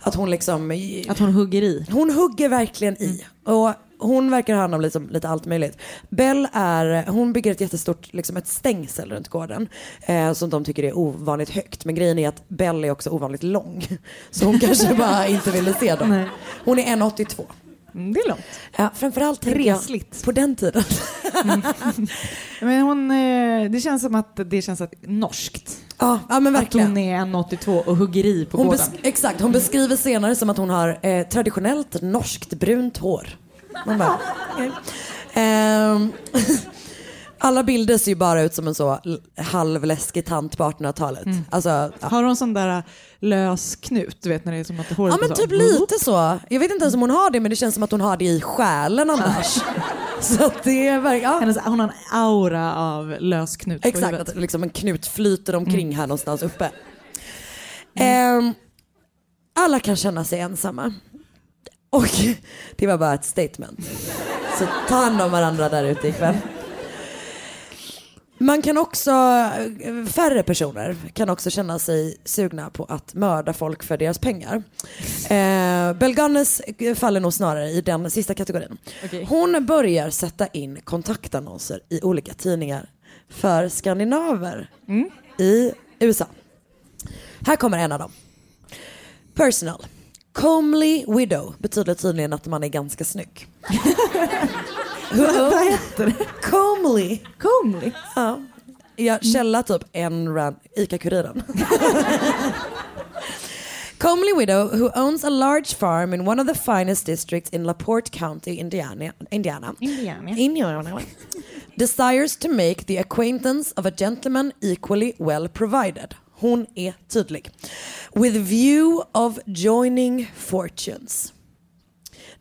[SPEAKER 1] Att hon liksom...
[SPEAKER 2] Att hon hugger i.
[SPEAKER 1] Hon hugger verkligen i. Och hon verkar ha hand om liksom, lite allt möjligt. Bell är, hon bygger ett jättestort liksom ett stängsel runt gården. Eh, som de tycker är ovanligt högt. Men grejen är att Bell är också ovanligt lång. Så hon kanske bara inte ville se dem.
[SPEAKER 2] Nej.
[SPEAKER 1] Hon är 1,82.
[SPEAKER 2] Mm, Det är långt.
[SPEAKER 1] Ja, framförallt
[SPEAKER 2] Resligt.
[SPEAKER 1] på den tiden.
[SPEAKER 2] Men hon, eh, det känns som att det känns att norskt.
[SPEAKER 1] ja, ja men
[SPEAKER 2] Att
[SPEAKER 1] verkligen.
[SPEAKER 2] hon är 1,82 och hugger i på
[SPEAKER 1] Hon bes- exakt, hon beskriver senare som att hon har eh, traditionellt norskt brunt hår. Man bara, okej. Ehm, alla bilder ser ju bara ut som en så halvläskig tant på 1800-talet. Alltså, ja.
[SPEAKER 2] Har hon sån där lös knut, du vet när det är som att håret
[SPEAKER 1] ja men typ
[SPEAKER 2] så.
[SPEAKER 1] lite så. Jag vet inte ens om hon har det men det känns som att hon har det i själen annars. så det är verkligen, ja.
[SPEAKER 2] Hennes, hon har en aura av lös knut på
[SPEAKER 1] Exakt,
[SPEAKER 2] huvudet.
[SPEAKER 1] att liksom en knut flyter omkring här någonstans uppe. Ehm, alla kan känna sig ensamma. Och det var bara ett statement. Så ta hand om varandra där ute ikväll. Man kan också, färre personer kan också känna sig sugna på att mörda folk för deras pengar. Eh, Belganes faller nog snarare i den sista kategorin.
[SPEAKER 2] Okej.
[SPEAKER 1] Hon börjar sätta in kontaktannonser i olika tidningar för skandinaver i USA. Här kommer en av dem. Personal. Comely widow betyder tydligen att man är ganska snygg.
[SPEAKER 2] Vad heter det?
[SPEAKER 1] Comely.
[SPEAKER 2] Comely.
[SPEAKER 1] Ja. Jag källa typ en ran ICA-Kuriren. Comely widow who owns a large farm in one of the finest districts in LaPorte County, Indiana, Indiana,
[SPEAKER 2] Indiana.
[SPEAKER 1] Indiana desires to make the acquaintance of a gentleman equally well provided. Hon är tydlig. With view of joining fortunes.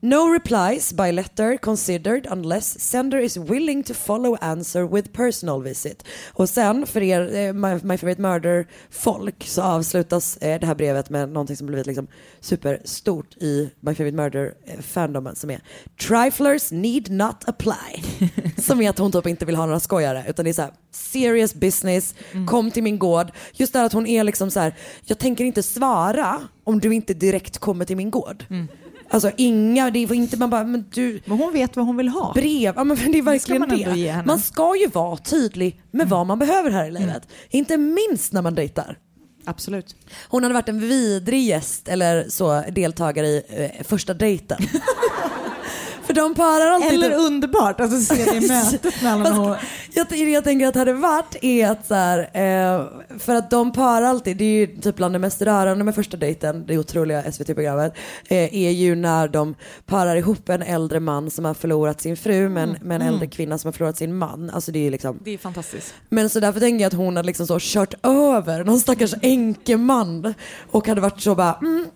[SPEAKER 1] No replies by letter considered unless sender is willing to follow answer with personal visit. Och sen för er eh, My, My Favorite Murder folk så avslutas eh, det här brevet med någonting som blivit liksom superstort i My Favorite Murder eh, som är Triflers need not apply. som är att hon typ inte vill ha några skojare utan det är så här serious business, kom till min gård. Just det här att hon är liksom så här, jag tänker inte svara om du inte direkt kommer till min gård. Alltså inga, det är inte man bara, men du,
[SPEAKER 2] Men hon vet vad hon vill ha.
[SPEAKER 1] brev, ja men det är verkligen
[SPEAKER 2] man
[SPEAKER 1] det.
[SPEAKER 2] ge henne. Mm.
[SPEAKER 1] Man ska ju vara tydlig med vad man behöver här i livet. Inte minst när man dejtar.
[SPEAKER 2] Absolut.
[SPEAKER 1] Hon hade varit en vidrig gäst eller så deltagare i eh, första dejten. För de parar alltid...
[SPEAKER 2] Eller underbart, alltså se det mötet mellan och...
[SPEAKER 1] jag, jag tänker att hade varit är att så här, eh, för att de parar alltid, det är ju typ bland det mest rörande med första dejten, det otroliga SVT-programmet, eh, är ju när de parar ihop en äldre man som har förlorat sin fru med en, med en
[SPEAKER 2] Mm.
[SPEAKER 1] äldre kvinna som har förlorat sin man. Alltså det är liksom
[SPEAKER 2] Det är fantastiskt.
[SPEAKER 1] men så därför tänker jag att hon hade liksom så kört över någon stackars enkeman och hade varit så bara mm,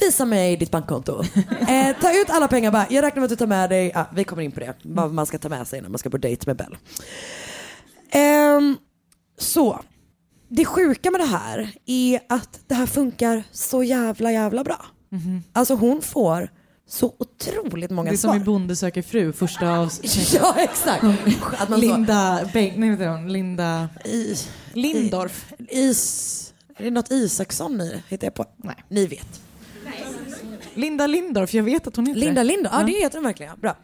[SPEAKER 1] Visa mig ditt bankkonto. Eh, ta ut alla pengar bara. Jag räknar med att du tar med dig, ah, vi kommer in på det, vad man ska ta med sig när man ska på dejt med Bell. Ehm, så, det sjuka med det här är att det här funkar så jävla jävla bra. Alltså hon får så otroligt många
[SPEAKER 2] Det är som
[SPEAKER 1] svar.
[SPEAKER 2] i Bonde söker fru, första avsnittet.
[SPEAKER 1] Ja exakt. Att man så-
[SPEAKER 2] Linda, Beng, nej, vet hon, Linda
[SPEAKER 1] I,
[SPEAKER 2] Lindorff.
[SPEAKER 1] Is, är det något Isaksson i hittar jag på?
[SPEAKER 2] Nej.
[SPEAKER 1] Ni vet.
[SPEAKER 2] Linda Lindorff, jag vet att hon heter
[SPEAKER 1] Linda. Linda, ja det heter den verkligen. Bra.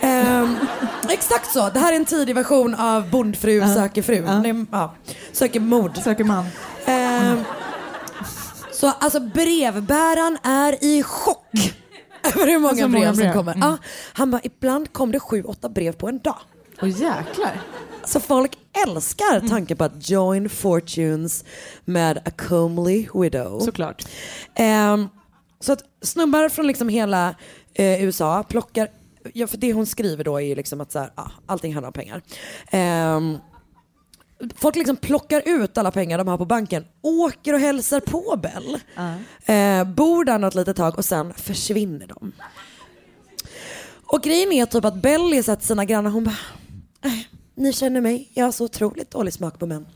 [SPEAKER 1] Ehm, exakt så, det här är en tidig version av Bondfru söker fru. Nej, ja. Söker mord.
[SPEAKER 2] Söker man.
[SPEAKER 1] Ehm, så alltså brevbäraren är i chock över hur många,
[SPEAKER 2] Alltså, många
[SPEAKER 1] brev som
[SPEAKER 2] brev.
[SPEAKER 1] kommer.
[SPEAKER 2] Mm.
[SPEAKER 1] Ja, han bara, ibland kom det sju, åtta brev på en dag.
[SPEAKER 2] Åh jäklar.
[SPEAKER 1] Så folk älskar
[SPEAKER 2] Mm.
[SPEAKER 1] tanken på att join fortunes med a comely widow.
[SPEAKER 2] Såklart.
[SPEAKER 1] Ehm, så att snubbar från liksom hela eh, USA plockar, ja, för det hon skriver då är ju liksom att så här, ah, allting handlar om pengar. Ehm, folk liksom plockar ut alla pengar de har på banken, åker och hälsar på Bell, eh, bor där något litet tag och sen försvinner de. Och grejen är typ att Belly sett sina grannar, hon bara, "Nej, ni känner mig, jag har så otroligt dålig smak på män.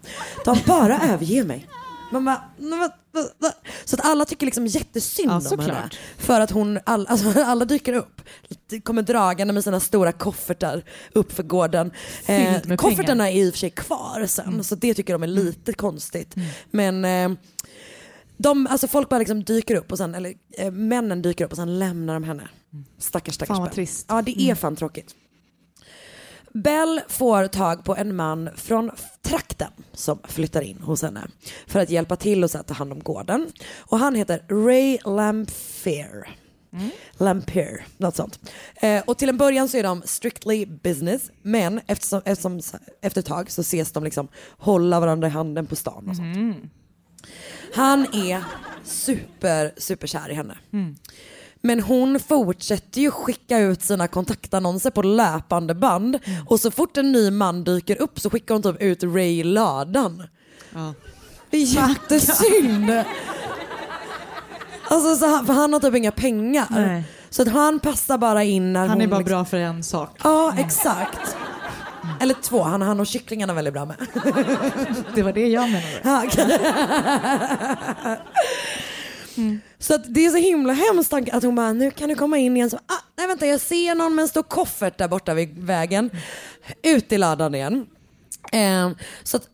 [SPEAKER 1] De bara överger mig. Man bara, så att alla tycker liksom jättesynd
[SPEAKER 2] Ja,
[SPEAKER 1] om
[SPEAKER 2] såklart.
[SPEAKER 1] henne. För att hon, all, alltså, alla dyker upp, kommer dragande med sina stora koffertar upp för gården. Eh, koffertarna är i och för sig kvar sen, så det tycker de är lite konstigt. Men eh, de, alltså folk bara liksom dyker upp och sen, eller eh, männen dyker upp och sen lämnar de henne. Stackars stackars
[SPEAKER 2] Fan vad trist.
[SPEAKER 1] Ja det är fan tråkigt. Bell får tag på en man från trakten som flyttar in hos henne för att hjälpa till och så ta hand om gården. Och han heter Ray Lamphere. Lamphere, något sånt. Eh, och till en början så är de strictly business, men eftersom, eftersom, efter ett tag så ses de liksom hålla varandra i handen på stan och sånt. Han är super, super kär i henne. Men hon fortsätter ju skicka ut sina kontaktannonser på löpande band och så fort en ny man dyker upp så skickar hon typ ut Ray ladan.
[SPEAKER 2] Ja.
[SPEAKER 1] Det är jättesynd. Alltså så han, för han har typ inga pengar.
[SPEAKER 2] Nej.
[SPEAKER 1] Så att han passar bara in när
[SPEAKER 2] Han
[SPEAKER 1] hon
[SPEAKER 2] är bara
[SPEAKER 1] liksom-
[SPEAKER 2] bra för en sak.
[SPEAKER 1] Ja exakt. Eller två, han han och kycklingarna väldigt bra med.
[SPEAKER 2] Det var det jag menade.
[SPEAKER 1] Ja, Mm. Så att det är så himla hemskt tanke att hon bara, nu kan du komma in igen. Så, ah, nej vänta, jag ser någon med en stor koffert där borta vid vägen. Ut i ladan igen. Eh, så att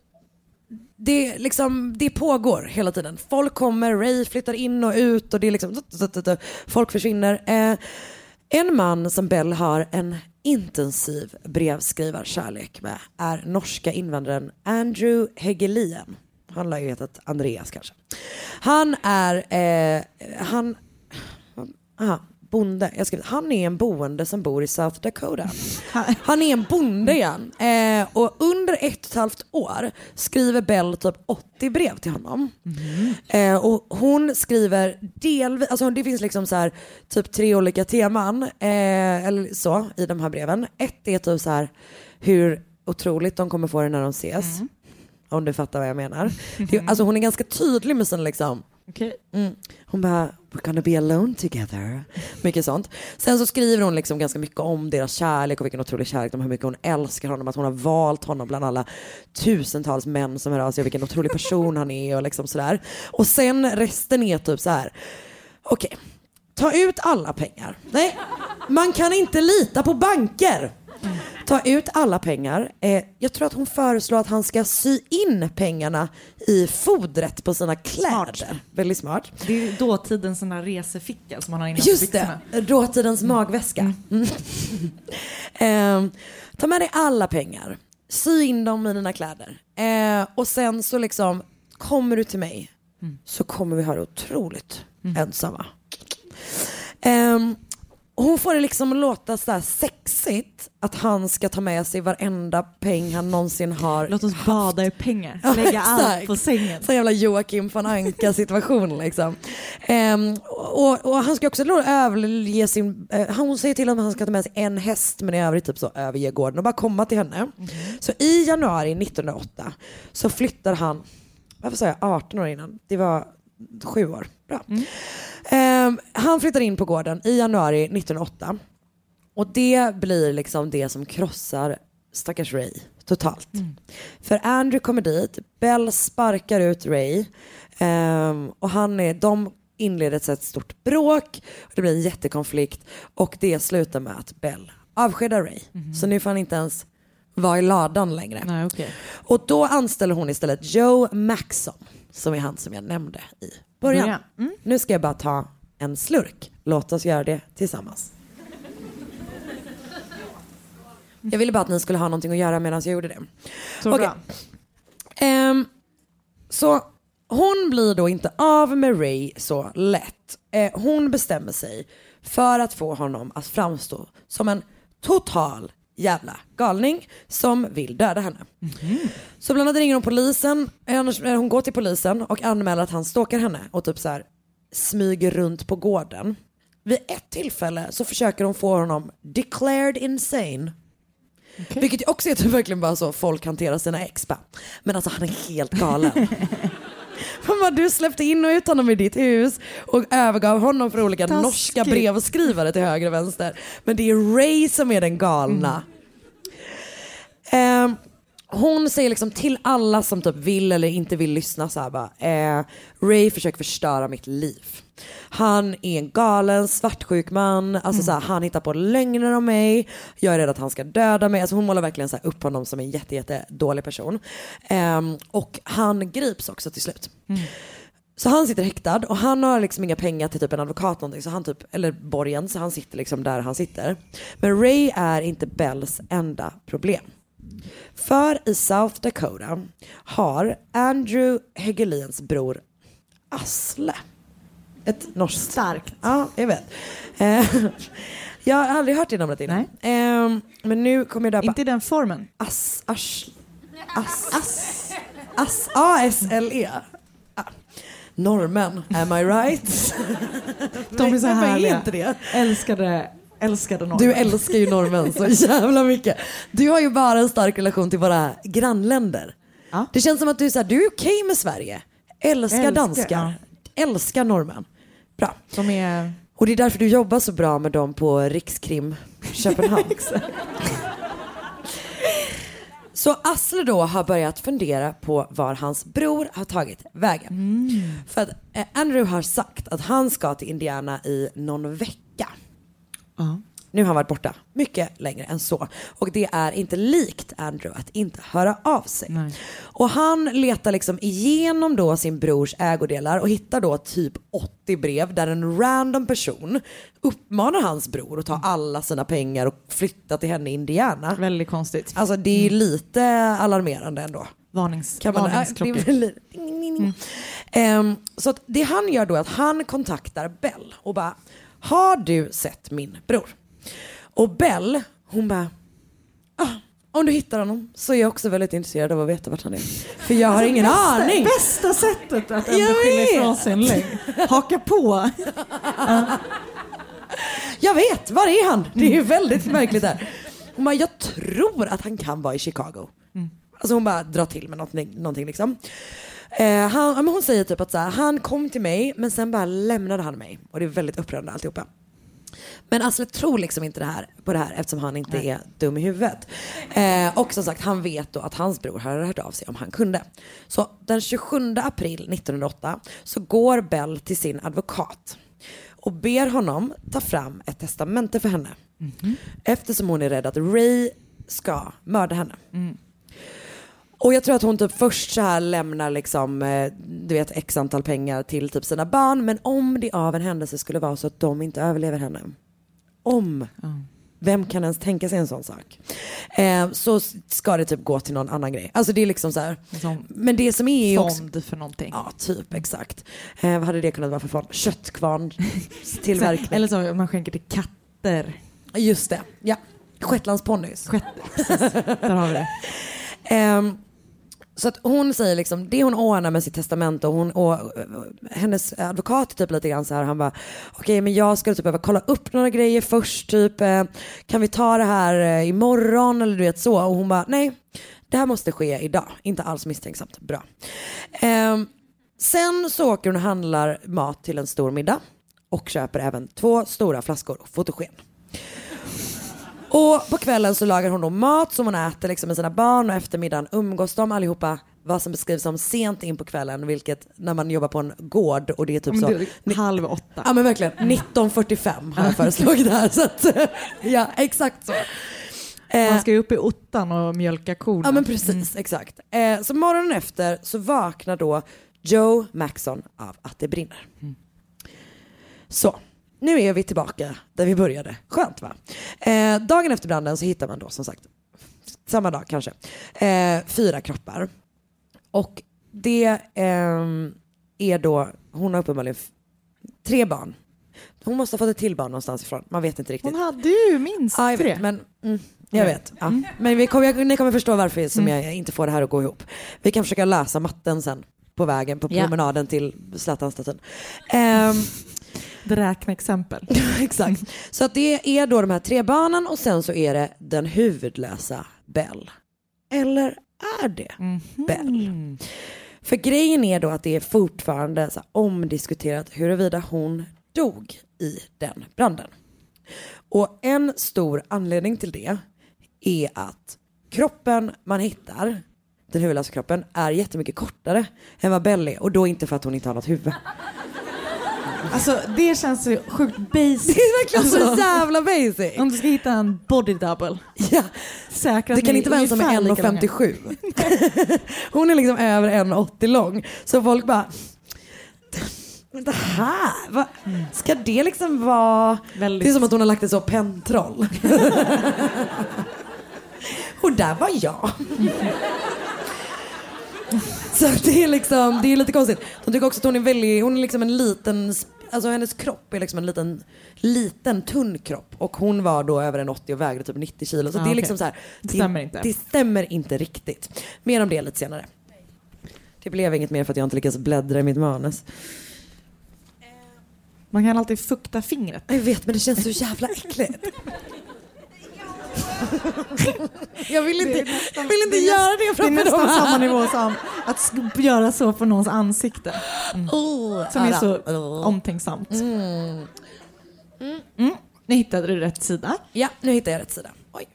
[SPEAKER 1] det, liksom, det pågår hela tiden. Folk kommer, Ray flyttar in och ut och det är liksom, folk försvinner. Eh, en man som Bell har en intensiv brevskrivarkärlek med är norska invandraren Andrew Hegelien. Han lär ju hetat Andreas kanske. Han är, eh, han, aha, bonde. Jag skrev, han är en boende som bor i South Dakota. Han är en bonde igen. Eh, och under ett och ett halvt år skriver Bell typ 80 brev till honom. Eh, och hon skriver delvis, alltså det finns liksom så här typ tre olika teman eh, eller så i de här breven. Ett är typ så här hur otroligt de kommer få det när de ses. Om du fattar vad jag menar. Det, alltså hon är ganska tydlig med sin liksom
[SPEAKER 2] Okej.
[SPEAKER 1] Mm. Hon bara, we're gonna be alone together. Mycket sånt. Sen så skriver hon liksom ganska mycket om deras kärlek och vilken otrolig kärlek de har, hur mycket hon älskar honom, att hon har valt honom bland alla tusentals män som hör av sig och vilken otrolig person han är och liksom sådär. Och sen resten är typ så här, okej, ta ut alla pengar. Nej, man kan inte lita på banker. Ta ut alla pengar. Eh, jag tror att hon föreslår att han ska sy in pengarna i fodret på sina kläder. Väldigt smart.
[SPEAKER 2] Det är dåtidens sån här reseficka som man har innanför
[SPEAKER 1] Just det, dåtidens magväska. Mm. Ehm, ta med dig alla pengar, sy in dem i dina kläder eh, och sen så liksom kommer du till mig så kommer vi ha det otroligt ensamma. Ehm, hon får det liksom låta så sexigt att han ska ta med sig varenda peng han någonsin har
[SPEAKER 2] Låt oss bada i pengar.
[SPEAKER 1] Ja,
[SPEAKER 2] Lägga allt på sängen.
[SPEAKER 1] Sån jävla Joakim von Anka situation liksom. Ehm, och, och han ska också överge sin, eh, hon säger till honom att han ska ta med sig en häst men i övrigt typ så överge gården och bara komma till henne. Så i januari 1908 så flyttar han, varför sa jag 18 år innan? Det var sju år. Bra. Ehm, han flyttar in på gården i januari 1908 och det blir liksom det som krossar stackars Ray totalt. För Andrew kommer dit, Bell sparkar ut Ray ehm, och han är, de inleder ett stort bråk, det blir en jättekonflikt och det slutar med att Bell avskedar Ray. Så nu får han inte ens vara i ladan längre.
[SPEAKER 2] Nej, okej.
[SPEAKER 1] Och då anställer hon istället Joe Maxon som är han som jag nämnde i början.
[SPEAKER 2] Mm.
[SPEAKER 1] Nu ska jag bara ta en slurk. Låt oss göra det tillsammans. Jag ville bara att ni skulle ha någonting att göra medan jag gjorde det.
[SPEAKER 2] Så
[SPEAKER 1] Okej.
[SPEAKER 2] bra.
[SPEAKER 1] Ehm, så hon blir då inte av med Ray så lätt. Eh, hon bestämmer sig för att få honom att framstå som en total jävla galning som vill döda henne. Så bland annat ringer hon polisen, eh, eh, hon går till polisen och anmäler att han stalkar henne och typ så här smyger runt på gården. Vid ett tillfälle så försöker hon få honom declared insane. Vilket också är typ verkligen bara så folk hanterar sina ex. Men alltså han är helt galen. Bara, du släppte in och ut honom i ditt hus och övergav honom för olika
[SPEAKER 2] Taskigt.
[SPEAKER 1] norska brevskrivare till höger och vänster. Men det är Ray som är den galna. Eh, hon säger liksom till alla som typ vill eller inte vill lyssna så här bara, eh, Ray försöker förstöra mitt liv. Han är en galen svartsjuk man, alltså så här, han hittar på lögner om mig, jag är rädd att han ska döda mig. Alltså hon målar verkligen så här upp honom som en jätte, jätte dålig person. Ehm, och han grips också till slut. Så han sitter häktad och han har liksom inga pengar till typ en advokat någonting, så han typ, eller borgen, så han sitter liksom där han sitter. Men Ray är inte Bells enda problem. För i South Dakota har Andrew Hegelins bror Asle, ett norskt...
[SPEAKER 2] Starkt.
[SPEAKER 1] Ja, jag vet. Eh, jag har aldrig hört det namnet innan. Eh, men nu kommer jag döpa...
[SPEAKER 2] Inte i den formen.
[SPEAKER 1] As... As... As... As... As... A-S-L-E. Ah. Normen, am I right?
[SPEAKER 2] De är så
[SPEAKER 1] är
[SPEAKER 2] härliga.
[SPEAKER 1] inte det?
[SPEAKER 2] Älskade, älskade normen.
[SPEAKER 1] Du älskar ju norrmän så jävla mycket. Du har ju bara en stark relation till våra grannländer.
[SPEAKER 2] Ja.
[SPEAKER 1] Det känns som att du är, så här, du är okej med Sverige. Älskar,
[SPEAKER 2] Älskar,
[SPEAKER 1] danskar. Älskar norrmän. Bra.
[SPEAKER 2] De är...
[SPEAKER 1] Och det är därför du jobbar så bra med dem på Rikskrim Köpenhamn. Så Asle då har börjat fundera på var hans bror har tagit vägen. För att eh, Andrew har sagt att han ska till Indiana i någon vecka. Nu har han varit borta mycket längre än så. Och det är inte likt Andrew att inte höra av sig.
[SPEAKER 2] Nej.
[SPEAKER 1] Och han letar liksom igenom då sin brors ägodelar och hittar då typ 80 brev där en random person uppmanar hans bror att ta alla sina pengar och flytta till henne i Indiana.
[SPEAKER 2] Väldigt konstigt.
[SPEAKER 1] Alltså det är lite alarmerande ändå.
[SPEAKER 2] Varnings,
[SPEAKER 1] Kan man,
[SPEAKER 2] varningsklockor.
[SPEAKER 1] ding, ding. Ehm, så det han gör då är att han kontaktar Bell och bara, har du sett min bror? Och Bell, hon bara, ah, om du hittar honom så är jag också väldigt intresserad av att veta vart han är. För jag har ingen aning.
[SPEAKER 2] Bästa sättet att ändå
[SPEAKER 1] vet.
[SPEAKER 2] ifrån sig en lögn. Haka på.
[SPEAKER 1] Jag vet, var är han? Det är väldigt märkligt där. Hon bara, jag tror att han kan vara i Chicago. Alltså hon bara drar till med någonting, någonting liksom. Eh, han, hon säger typ att så här, han kom till mig men sen bara lämnade han mig. Och det är väldigt upprörande alltihopa. Men Asle tror liksom inte det här, på det här eftersom han inte är dum i huvudet. Eh, och som sagt, han vet då att hans bror hade hört av sig om han kunde. Så den 27 april 1908 så går Bell till sin advokat och ber honom ta fram ett testamente för henne. Eftersom hon är rädd att Ray ska mörda henne. Och jag tror att hon typ först så här lämnar liksom, eh, du vet x antal pengar till typ sina barn. Men om det av en händelse skulle vara så att de inte överlever henne. Om. Vem kan ens tänka sig en sån sak? Eh, så ska det typ gå till någon annan grej. Alltså det är liksom så här.
[SPEAKER 2] Som
[SPEAKER 1] Men det som är ju också.
[SPEAKER 2] fond för någonting.
[SPEAKER 1] Ja, typ exakt. Eh, vad hade det kunnat vara för fond? Köttkvarn tillverkning.
[SPEAKER 2] Eller så man skänker till katter.
[SPEAKER 1] Just det, ja. Shetlandsponnys.
[SPEAKER 2] Precis. Där har vi det.
[SPEAKER 1] Ehm, så att hon säger liksom, det hon ordnar med sitt testamente och, hon, och eh, hennes advokat är typ lite grann så här, han bara, okej men jag skulle typ behöva kolla upp några grejer först, typ, eh, kan vi ta det här eh, imorgon eller du vet så, och hon bara, nej, det här måste ske idag, inte alls misstänksamt, bra. Ehm, sen så åker hon och handlar mat till en stor middag och köper även två stora flaskor fotogen. Och på kvällen så lagar hon då mat som hon äter liksom med sina barn och efter middagen umgås de allihopa vad som beskrivs som sent in på kvällen, vilket när man jobbar på en gård och det är typ så.
[SPEAKER 2] är halv åtta.
[SPEAKER 1] Ja men verkligen, 1945 har jag föreslagit här. Så att, ja, exakt så. Eh,
[SPEAKER 2] Man ska ju upp i ottan och mjölka korna.
[SPEAKER 1] Ja men precis, exakt. Eh, så morgonen efter så vaknar då Joe Maxon av att det brinner. Så, nu är vi tillbaka där vi började. Skönt va? Eh, dagen efter branden så hittar man då som sagt, samma dag kanske, eh, fyra kroppar. Och det ehm, är då, hon har uppenbarligen tre barn. Hon måste ha fått ett till barn någonstans ifrån, man vet inte riktigt.
[SPEAKER 2] Hon hade ju minst
[SPEAKER 1] Ja, jag
[SPEAKER 2] tre.
[SPEAKER 1] vet, men mm, jag vet. Ja. Men vi kommer, jag, ni kommer förstå varför som
[SPEAKER 2] Mm.
[SPEAKER 1] jag inte får det här att gå ihop. Vi kan försöka lösa matten sen på vägen, på
[SPEAKER 2] Ja.
[SPEAKER 1] promenaden till Zlatanstatyn. Ehm,
[SPEAKER 2] Räkneexempel.
[SPEAKER 1] exakt. Så att det är då de här tre barnen och sen så är det den huvudlösa Bell. Eller är det
[SPEAKER 2] Mhm.
[SPEAKER 1] Bell? För grejen är då att det är fortfarande så omdiskuterat huruvida hon dog i den branden. Och en stor anledning till det är att kroppen man hittar, den huvudlösa kroppen, är jättemycket kortare än vad Bell är. Och då inte för att hon inte har något huvud.
[SPEAKER 2] Alltså det känns så sjukt basic.
[SPEAKER 1] Det är verkligen så
[SPEAKER 2] Alltså,
[SPEAKER 1] jävla basic.
[SPEAKER 2] Om du ska hitta en body double.
[SPEAKER 1] Ja.
[SPEAKER 2] Säkra
[SPEAKER 1] Det kan inte vara en som är
[SPEAKER 2] ungefär lika långa.
[SPEAKER 1] 1,57. Hon är liksom över 1,80 lång. Så folk bara, det här, va? ska det liksom vara...
[SPEAKER 2] Väldigt-
[SPEAKER 1] Det är som att hon har lagt ett så pentroll. Och där var jag. Så det är liksom, det är lite konstigt. De tycker också att hon är väldigt, hon är liksom en liten, alltså hennes kropp är liksom en liten, liten tunn kropp. Och hon var då över en 80 och vägde typ 90 kilo. Så
[SPEAKER 2] Ah,
[SPEAKER 1] det är
[SPEAKER 2] okej.
[SPEAKER 1] liksom så här,
[SPEAKER 2] Det stämmer inte.
[SPEAKER 1] Det stämmer inte riktigt. Mer om det lite senare. Det blev inget mer för att jag inte lyckats bläddra i mitt manus.
[SPEAKER 2] Man kan alltid fukta fingret.
[SPEAKER 1] Jag vet men det känns så jävla äckligt. jag vill inte, jag vill inte
[SPEAKER 2] det
[SPEAKER 1] göra det
[SPEAKER 2] Det är
[SPEAKER 1] framför
[SPEAKER 2] nästan
[SPEAKER 1] dem.
[SPEAKER 2] samma nivå som att göra så på någons ansikte.
[SPEAKER 1] Oh,
[SPEAKER 2] Som är så
[SPEAKER 1] oh.
[SPEAKER 2] omtänksamt. Mm. Nu hittade du rätt sida.
[SPEAKER 1] Ja, nu hittar jag rätt sida. Oj.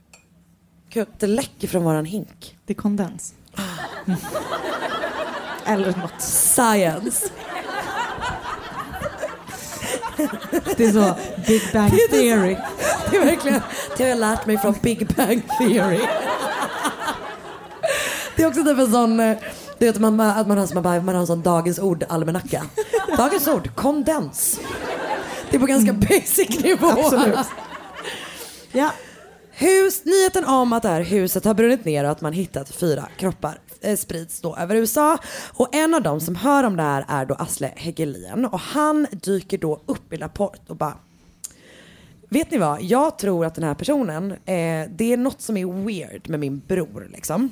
[SPEAKER 1] Gud, det läcker från våran hink.
[SPEAKER 2] Det är kondens. Mm. Eller något.
[SPEAKER 1] Science.
[SPEAKER 2] Det är så Big Bang Theory.
[SPEAKER 1] Det är verkligen det har jag lärt mig från Big Bang Theory. Det är också typ en sån, eh, du vet man, att man har, man, bara- man har en sån dagens ord-almanacka. Dagens ord, kondens. Det är på ganska basic nivå.
[SPEAKER 2] Absolut. Ja.
[SPEAKER 1] Hus, nyheten om att det här huset har brunnit ner och att man hittat fyra kroppar eh, sprids då över USA. Och en av dem som hör om det här är då Asle Hegelien och han dyker då upp i Rapport och bara Vet ni vad, jag tror att den här personen, eh, det är något som är weird med min bror liksom.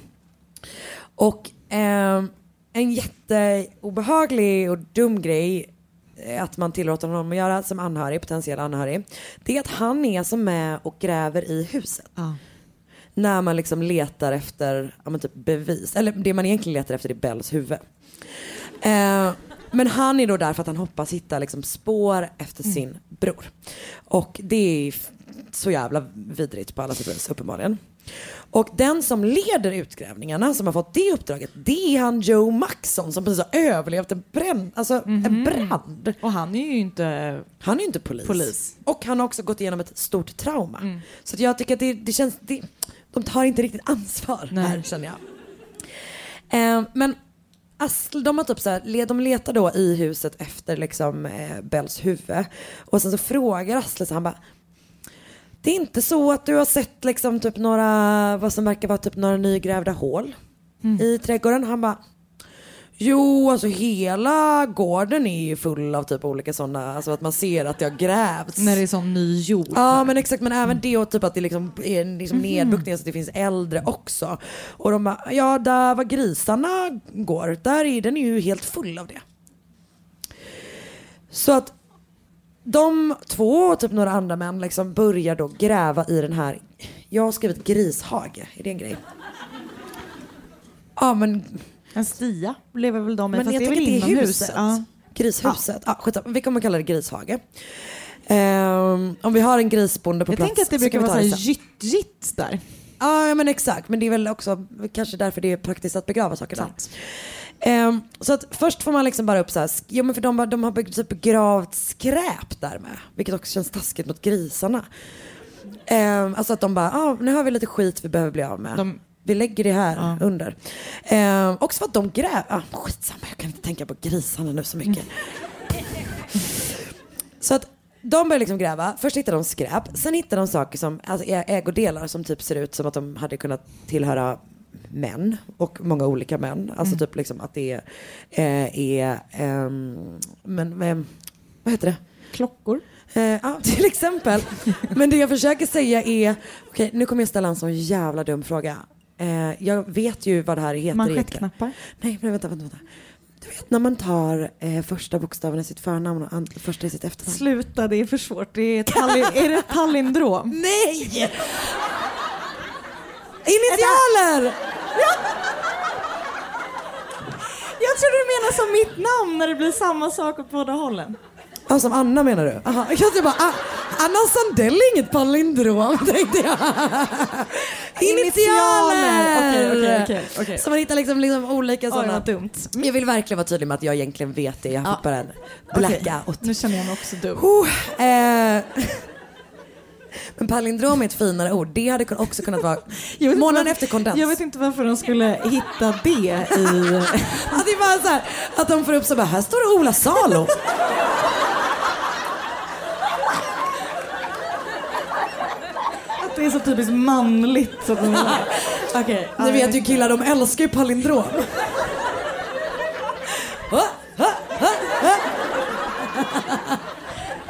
[SPEAKER 1] Och eh, en jätteobehaglig och dum grej eh, att man tillåter honom att göra som anhörig, potentiell anhörig, det är att han är som med och gräver i huset.
[SPEAKER 2] Ja.
[SPEAKER 1] När man liksom letar efter ja, typ bevis, eller det man egentligen letar efter är Bells huvud. Eh, men han är då där för att han hoppas hitta liksom spår efter sin bror. Och det är så jävla vidrigt på alla sätt och vis uppenbarligen. Och den som leder utgrävningarna, som har fått det uppdraget, det är han Joe Maxson som precis har överlevt en, brand, alltså en brand.
[SPEAKER 2] Och han är ju inte...
[SPEAKER 1] Han är inte polis.
[SPEAKER 2] Polis.
[SPEAKER 1] Och han har också gått igenom ett stort trauma. Så att jag tycker att det, det känns, det, de tar inte riktigt ansvar
[SPEAKER 2] Nej.
[SPEAKER 1] här känner jag. Eh, men Asl, de har typ så här, de letar då i huset efter liksom eh, Bells huvud. Och sen så frågar Asle så han bara det är inte så att du har sett liksom typ några, vad som verkar vara typ några nygrävda hål i trädgården? Han bara Jo, alltså hela gården är ju full av typ olika sådana, alltså att man ser att det har grävts.
[SPEAKER 2] När det är som ny jord.
[SPEAKER 1] Ja men exakt, men även det och typ att det liksom är liksom nedbuktning så att det finns äldre också. Och de bara, ja där var grisarna går, där är den är ju helt full av det. Så att de två och typ några andra män liksom börjar då gräva i den här, jag har skrivit grishage, är det en grej? Ja men
[SPEAKER 2] En stia lever väl de i,
[SPEAKER 1] men
[SPEAKER 2] fast
[SPEAKER 1] jag
[SPEAKER 2] det är väl
[SPEAKER 1] det är
[SPEAKER 2] inomhus.
[SPEAKER 1] huset.
[SPEAKER 2] Ja.
[SPEAKER 1] Grishuset. Ja. skitsamma. Vi kommer kalla det grishage. Ehm, om vi har en grisbonde på
[SPEAKER 2] Jag
[SPEAKER 1] plats
[SPEAKER 2] tänker att det
[SPEAKER 1] så
[SPEAKER 2] brukar
[SPEAKER 1] kan vi
[SPEAKER 2] vara
[SPEAKER 1] ta
[SPEAKER 2] så
[SPEAKER 1] det
[SPEAKER 2] här
[SPEAKER 1] sen.
[SPEAKER 2] gytt-gytt där.
[SPEAKER 1] Ja ja, men exakt. Men det är väl också kanske därför det är praktiskt att begrava saker där. Ehm, så att först får man liksom bara upp så här, sk- jo men för de, har- de har typ begravt skräp där med. Vilket också känns taskigt mot grisarna. Ehm, alltså att de bara, ah, nu har vi lite skit vi behöver bli av med.
[SPEAKER 2] De-
[SPEAKER 1] Vi lägger det här under. Ehm, också för att de gräver, ah, skitsamma jag kan inte tänka på grisarna nu så mycket. Så att de börjar liksom gräva. Först hittar de skräp. Sen hittar de saker som, alltså ä- ägodelar som typ ser ut som att de hade kunnat tillhöra män. Och många olika män. Alltså typ liksom att det är, eh, är ehm, men, men vad heter det?
[SPEAKER 2] Klockor.
[SPEAKER 1] Eh, ja, till exempel. Men det jag försöker säga är, okej nu kommer jag ställa en sån jävla dum fråga. Eh, jag vet ju vad det här heter.
[SPEAKER 2] Manschettknappar.
[SPEAKER 1] Nej, men vänta, vänta, vänta. Du vet när man tar eh, första bokstaven i sitt förnamn och första i sitt efternamn.
[SPEAKER 2] Sluta, det är för svårt. Det är, Tallinn, är det palindrom?
[SPEAKER 1] Nej! Initialer!
[SPEAKER 2] Jag trodde du menade som mitt namn när det blir samma sak åt båda hållen.
[SPEAKER 1] Ja, som Anna menar du? Aha. Jag bara, ah, Anna Sandell är inget palindrom tänkte jag. Initialer!
[SPEAKER 2] Okej, okej, okej, okej.
[SPEAKER 1] Så man hittar liksom, liksom olika sådana.
[SPEAKER 2] vad dumt.
[SPEAKER 1] Jag vill verkligen vara tydlig med att jag egentligen vet det. Jag fått bara en blackout.
[SPEAKER 2] Nu känner jag mig också dum.
[SPEAKER 1] Oh, eh. Men palindrom är ett finare ord. Det hade också kunnat vara månaden efter kondens.
[SPEAKER 2] Jag vet inte varför de skulle hitta det i...
[SPEAKER 1] Att det är bara så här, att de får upp så bara, här står det Ola Salo.
[SPEAKER 2] Det är så typiskt manligt. Så att ja,
[SPEAKER 1] Ni vet ju killar, de älskar ju palindrom.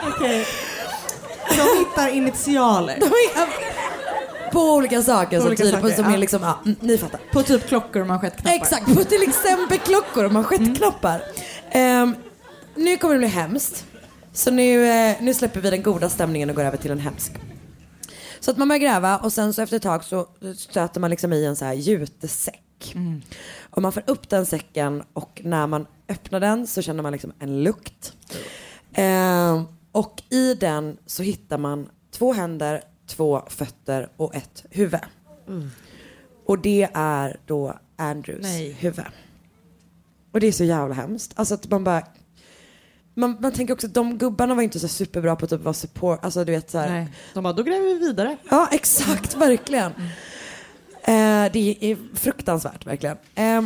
[SPEAKER 2] Okej. De hittar initialer.
[SPEAKER 1] De är på olika saker som
[SPEAKER 2] olika
[SPEAKER 1] tyder på,
[SPEAKER 2] saker,
[SPEAKER 1] som är liksom, ja, mm, ni fattar.
[SPEAKER 2] På typ klockor och manschettknappar.
[SPEAKER 1] Exakt, på till exempel klockor och manschettknappar. Ehm, nu kommer det bli hemskt. Så nu, eh, nu släpper vi den goda stämningen och går över till en hemsk. Så att man börjar gräva och sen så efter ett tag så stöter man liksom i en så här jutesäck. Och man får upp den säcken och när man öppnar den så känner man liksom en lukt. Ehm, och i den så hittar man två händer, två fötter och ett huvud. Och det är då Andrews
[SPEAKER 2] Nej.
[SPEAKER 1] huvud. Och det är så jävla hemskt. Alltså att man bara... Man, man tänker också att de gubbarna var inte så superbra på att typ vara support. Alltså du vet så här.
[SPEAKER 2] Nej. De bara, då gräver vi vidare.
[SPEAKER 1] Ja, exakt, verkligen. Eh, det är fruktansvärt, verkligen. Eh,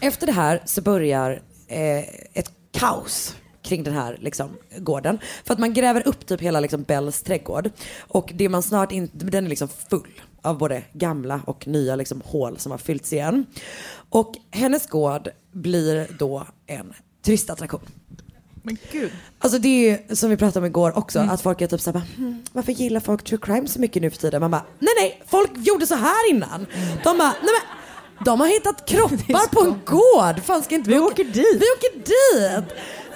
[SPEAKER 1] efter det här så börjar eh, ett kaos kring den här liksom, gården. För att man gräver upp typ hela liksom, Bells trädgård. Och det man snart in, den är liksom full av både gamla och nya liksom, hål som har fyllts igen. Och hennes gård blir då en turistattraktion.
[SPEAKER 2] Men gud.
[SPEAKER 1] Alltså det är ju som vi pratade om igår också, att folk är typ såhär, hm, varför gillar folk true crime så mycket nu för tiden? Man bara, nej nej, folk gjorde så här innan. De bara, nej men, de har hittat kroppar på en gård. Fan ska inte vi, åka dit? Vi åker dit.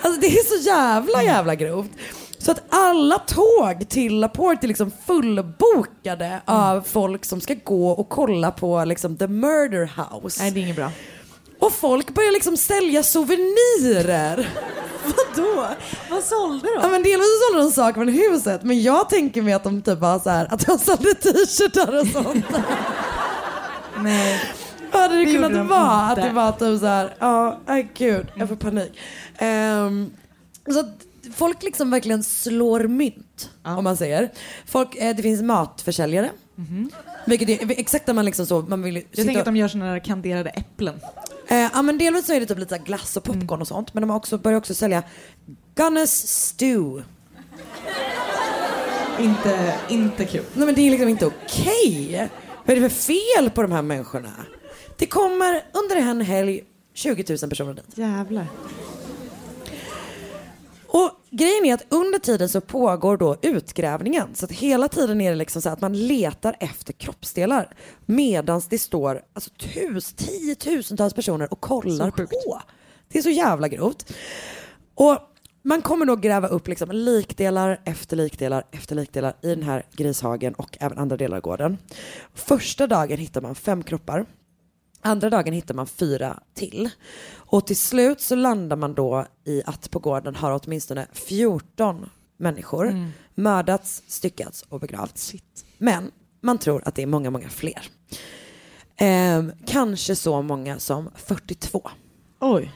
[SPEAKER 1] Alltså det är så jävla jävla grovt. Så att alla tåg till Laporte är liksom fullbokade av folk som ska gå och kolla på liksom the murder house.
[SPEAKER 2] Nej, det är inget bra.
[SPEAKER 1] Och folk börjar liksom sälja souvenirer.
[SPEAKER 2] Vadå? Vad sålde
[SPEAKER 1] Ja
[SPEAKER 2] de?
[SPEAKER 1] men delvis så sålde de saker från huset men jag tänker mig att de typ var så här, att de sålde t-shirtar och sånt.
[SPEAKER 2] Nej.
[SPEAKER 1] Vad hade det,
[SPEAKER 2] Det
[SPEAKER 1] kunnat
[SPEAKER 2] de
[SPEAKER 1] vara? Att
[SPEAKER 2] inte.
[SPEAKER 1] det var typ så här, ja, aj gud, jag får panik. Ehm, så att folk liksom verkligen slår mynt om man säger. Folk, eh, det finns matförsäljare. Vilket är exakt där man liksom så, man vill.
[SPEAKER 2] Jag tänker att de gör såna där kanderade äpplen.
[SPEAKER 1] Eh, ja men delvis så är det typ lite glass och popcorn och sånt. Men de har också, börjar också sälja Gunness Stew.
[SPEAKER 2] Inte, inte kul.
[SPEAKER 1] Nej men det är liksom inte okej. Vad är det för fel på de här människorna? Det kommer under en helg 20 000 personer dit.
[SPEAKER 2] Jävlar.
[SPEAKER 1] Grejen är att under tiden så pågår då utgrävningen. Så att hela tiden är det liksom så att man letar efter kroppsdelar. Medan det står alltså, tus, tiotusentals personer och kollar på. Det är så jävla grovt. Och man kommer då gräva upp liksom likdelar efter likdelar efter likdelar i den här grishagen och även andra delar av gården. Första dagen hittar man fem kroppar. Andra dagen hittar man fyra till. Och till slut så landar man då i att på gården har åtminstone 14 människor mördats, styckats och begravts. Men man tror att det är många, många fler. Ehm, kanske så många som 42.
[SPEAKER 2] Oj.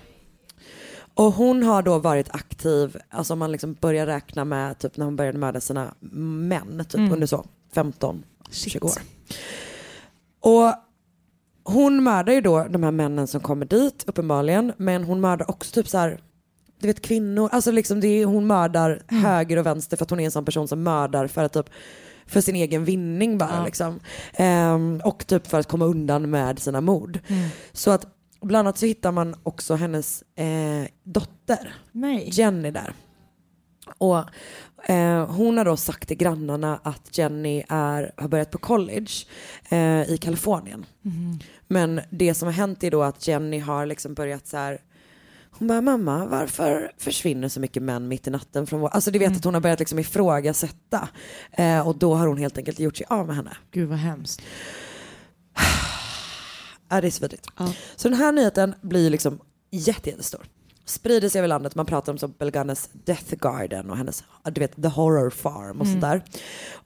[SPEAKER 1] Och hon har då varit aktiv, alltså om man liksom börjar räkna med typ när hon började mörda sina män, typ
[SPEAKER 2] Mm.
[SPEAKER 1] under så 15, 20 år. Och hon mördar ju då de här männen som kommer dit uppenbarligen, men hon mördar också typ så här du vet kvinnor, alltså liksom det är, hon mördar
[SPEAKER 2] Mm.
[SPEAKER 1] höger och vänster för att hon är en sån person som mördar för att typ för sin egen vinning bara
[SPEAKER 2] Ja.
[SPEAKER 1] liksom. Ehm, och typ för att komma undan med sina mord.
[SPEAKER 2] Mm.
[SPEAKER 1] Så att bland annat så hittar man också hennes eh, dotter,
[SPEAKER 2] Nej.
[SPEAKER 1] Jenny där. Och eh, hon har då sagt till grannarna att Jenny är, har börjat på college eh, i Kalifornien.
[SPEAKER 2] Mhm.
[SPEAKER 1] Men det som har hänt är då att Jenny har liksom börjat så här hon bara, mamma, varför försvinner så mycket män mitt i natten från vår... Alltså du vet att hon har börjat liksom ifrågasätta. Eh, och då har hon helt enkelt gjort sig av med henne.
[SPEAKER 2] Gud vad hemskt.
[SPEAKER 1] Ja, det är så vidrigt.
[SPEAKER 2] Ja.
[SPEAKER 1] Så den här nyheten blir liksom jätte, jättestor. Sprider sig över landet, man pratar om så Belganes Death Garden och hennes, du vet, The Horror Farm och
[SPEAKER 2] Mm.
[SPEAKER 1] sånt där.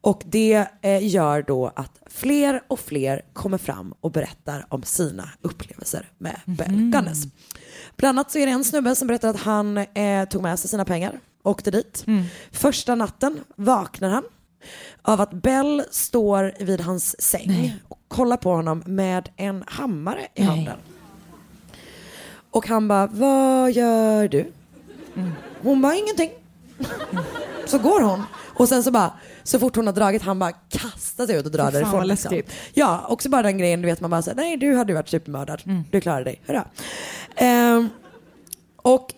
[SPEAKER 1] Och det eh, gör då att fler och fler kommer fram och berättar om sina upplevelser med
[SPEAKER 2] Mhm.
[SPEAKER 1] Belganes. Bland annat så är det en snubbe som berättar att han eh, tog med sig sina pengar, åkte dit.
[SPEAKER 2] Mm.
[SPEAKER 1] Första natten vaknar han av att Bell står vid hans säng och kollar på honom med en hammare i handen. Och han bara, vad gör du? Hon bara, ingenting. Så går hon. Och sen så bara, så fort hon har dragit, han bara kastar sig ut och drar
[SPEAKER 2] fan,
[SPEAKER 1] därifrån.
[SPEAKER 2] vad
[SPEAKER 1] liksom. Ja, också bara den grejen, du vet man bara säger nej du hade varit supermördad. Du klarade dig, hurra. Ehm, och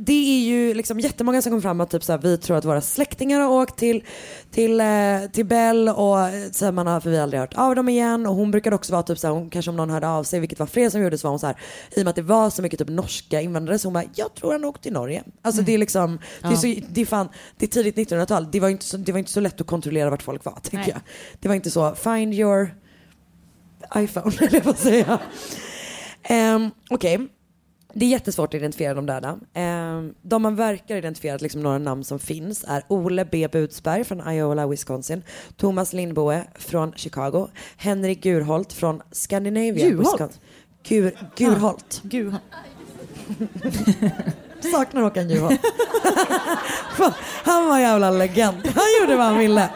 [SPEAKER 1] det är ju liksom jättemånga som kommer fram och typ så här, vi tror att våra släktingar har åkt till, till, eh, till Bell och eh, så här, man har, för vi har aldrig hört av dem igen och hon brukade också vara typ så här, hon, kanske om någon hörde av sig, vilket var fler som gjorde så var hon så här, i och med att det var så mycket typ norska invandrare så hon bara, jag tror han åkte till Norge. Alltså det är liksom, det är, så, det är fan, det är tidigt 1900-tal, det var, inte så, det var inte så lätt att kontrollera vart folk var tänker jag. Det var inte så, find your iPhone, eller vad säger jag? Um, Okej, det är jättesvårt att identifiera de döda. Um, de man verkar identifiera, liksom några namn som finns, är Ole B. Budsberg från Iola, Wisconsin, Thomas Lindboe från Chicago, Henrik Gurholt från Scandinavia? Wisconsin. Gur, Gurholt.
[SPEAKER 2] Gud.
[SPEAKER 1] Saknar Håkan Juholt. Han var en jävla legend. Han gjorde vad han ville.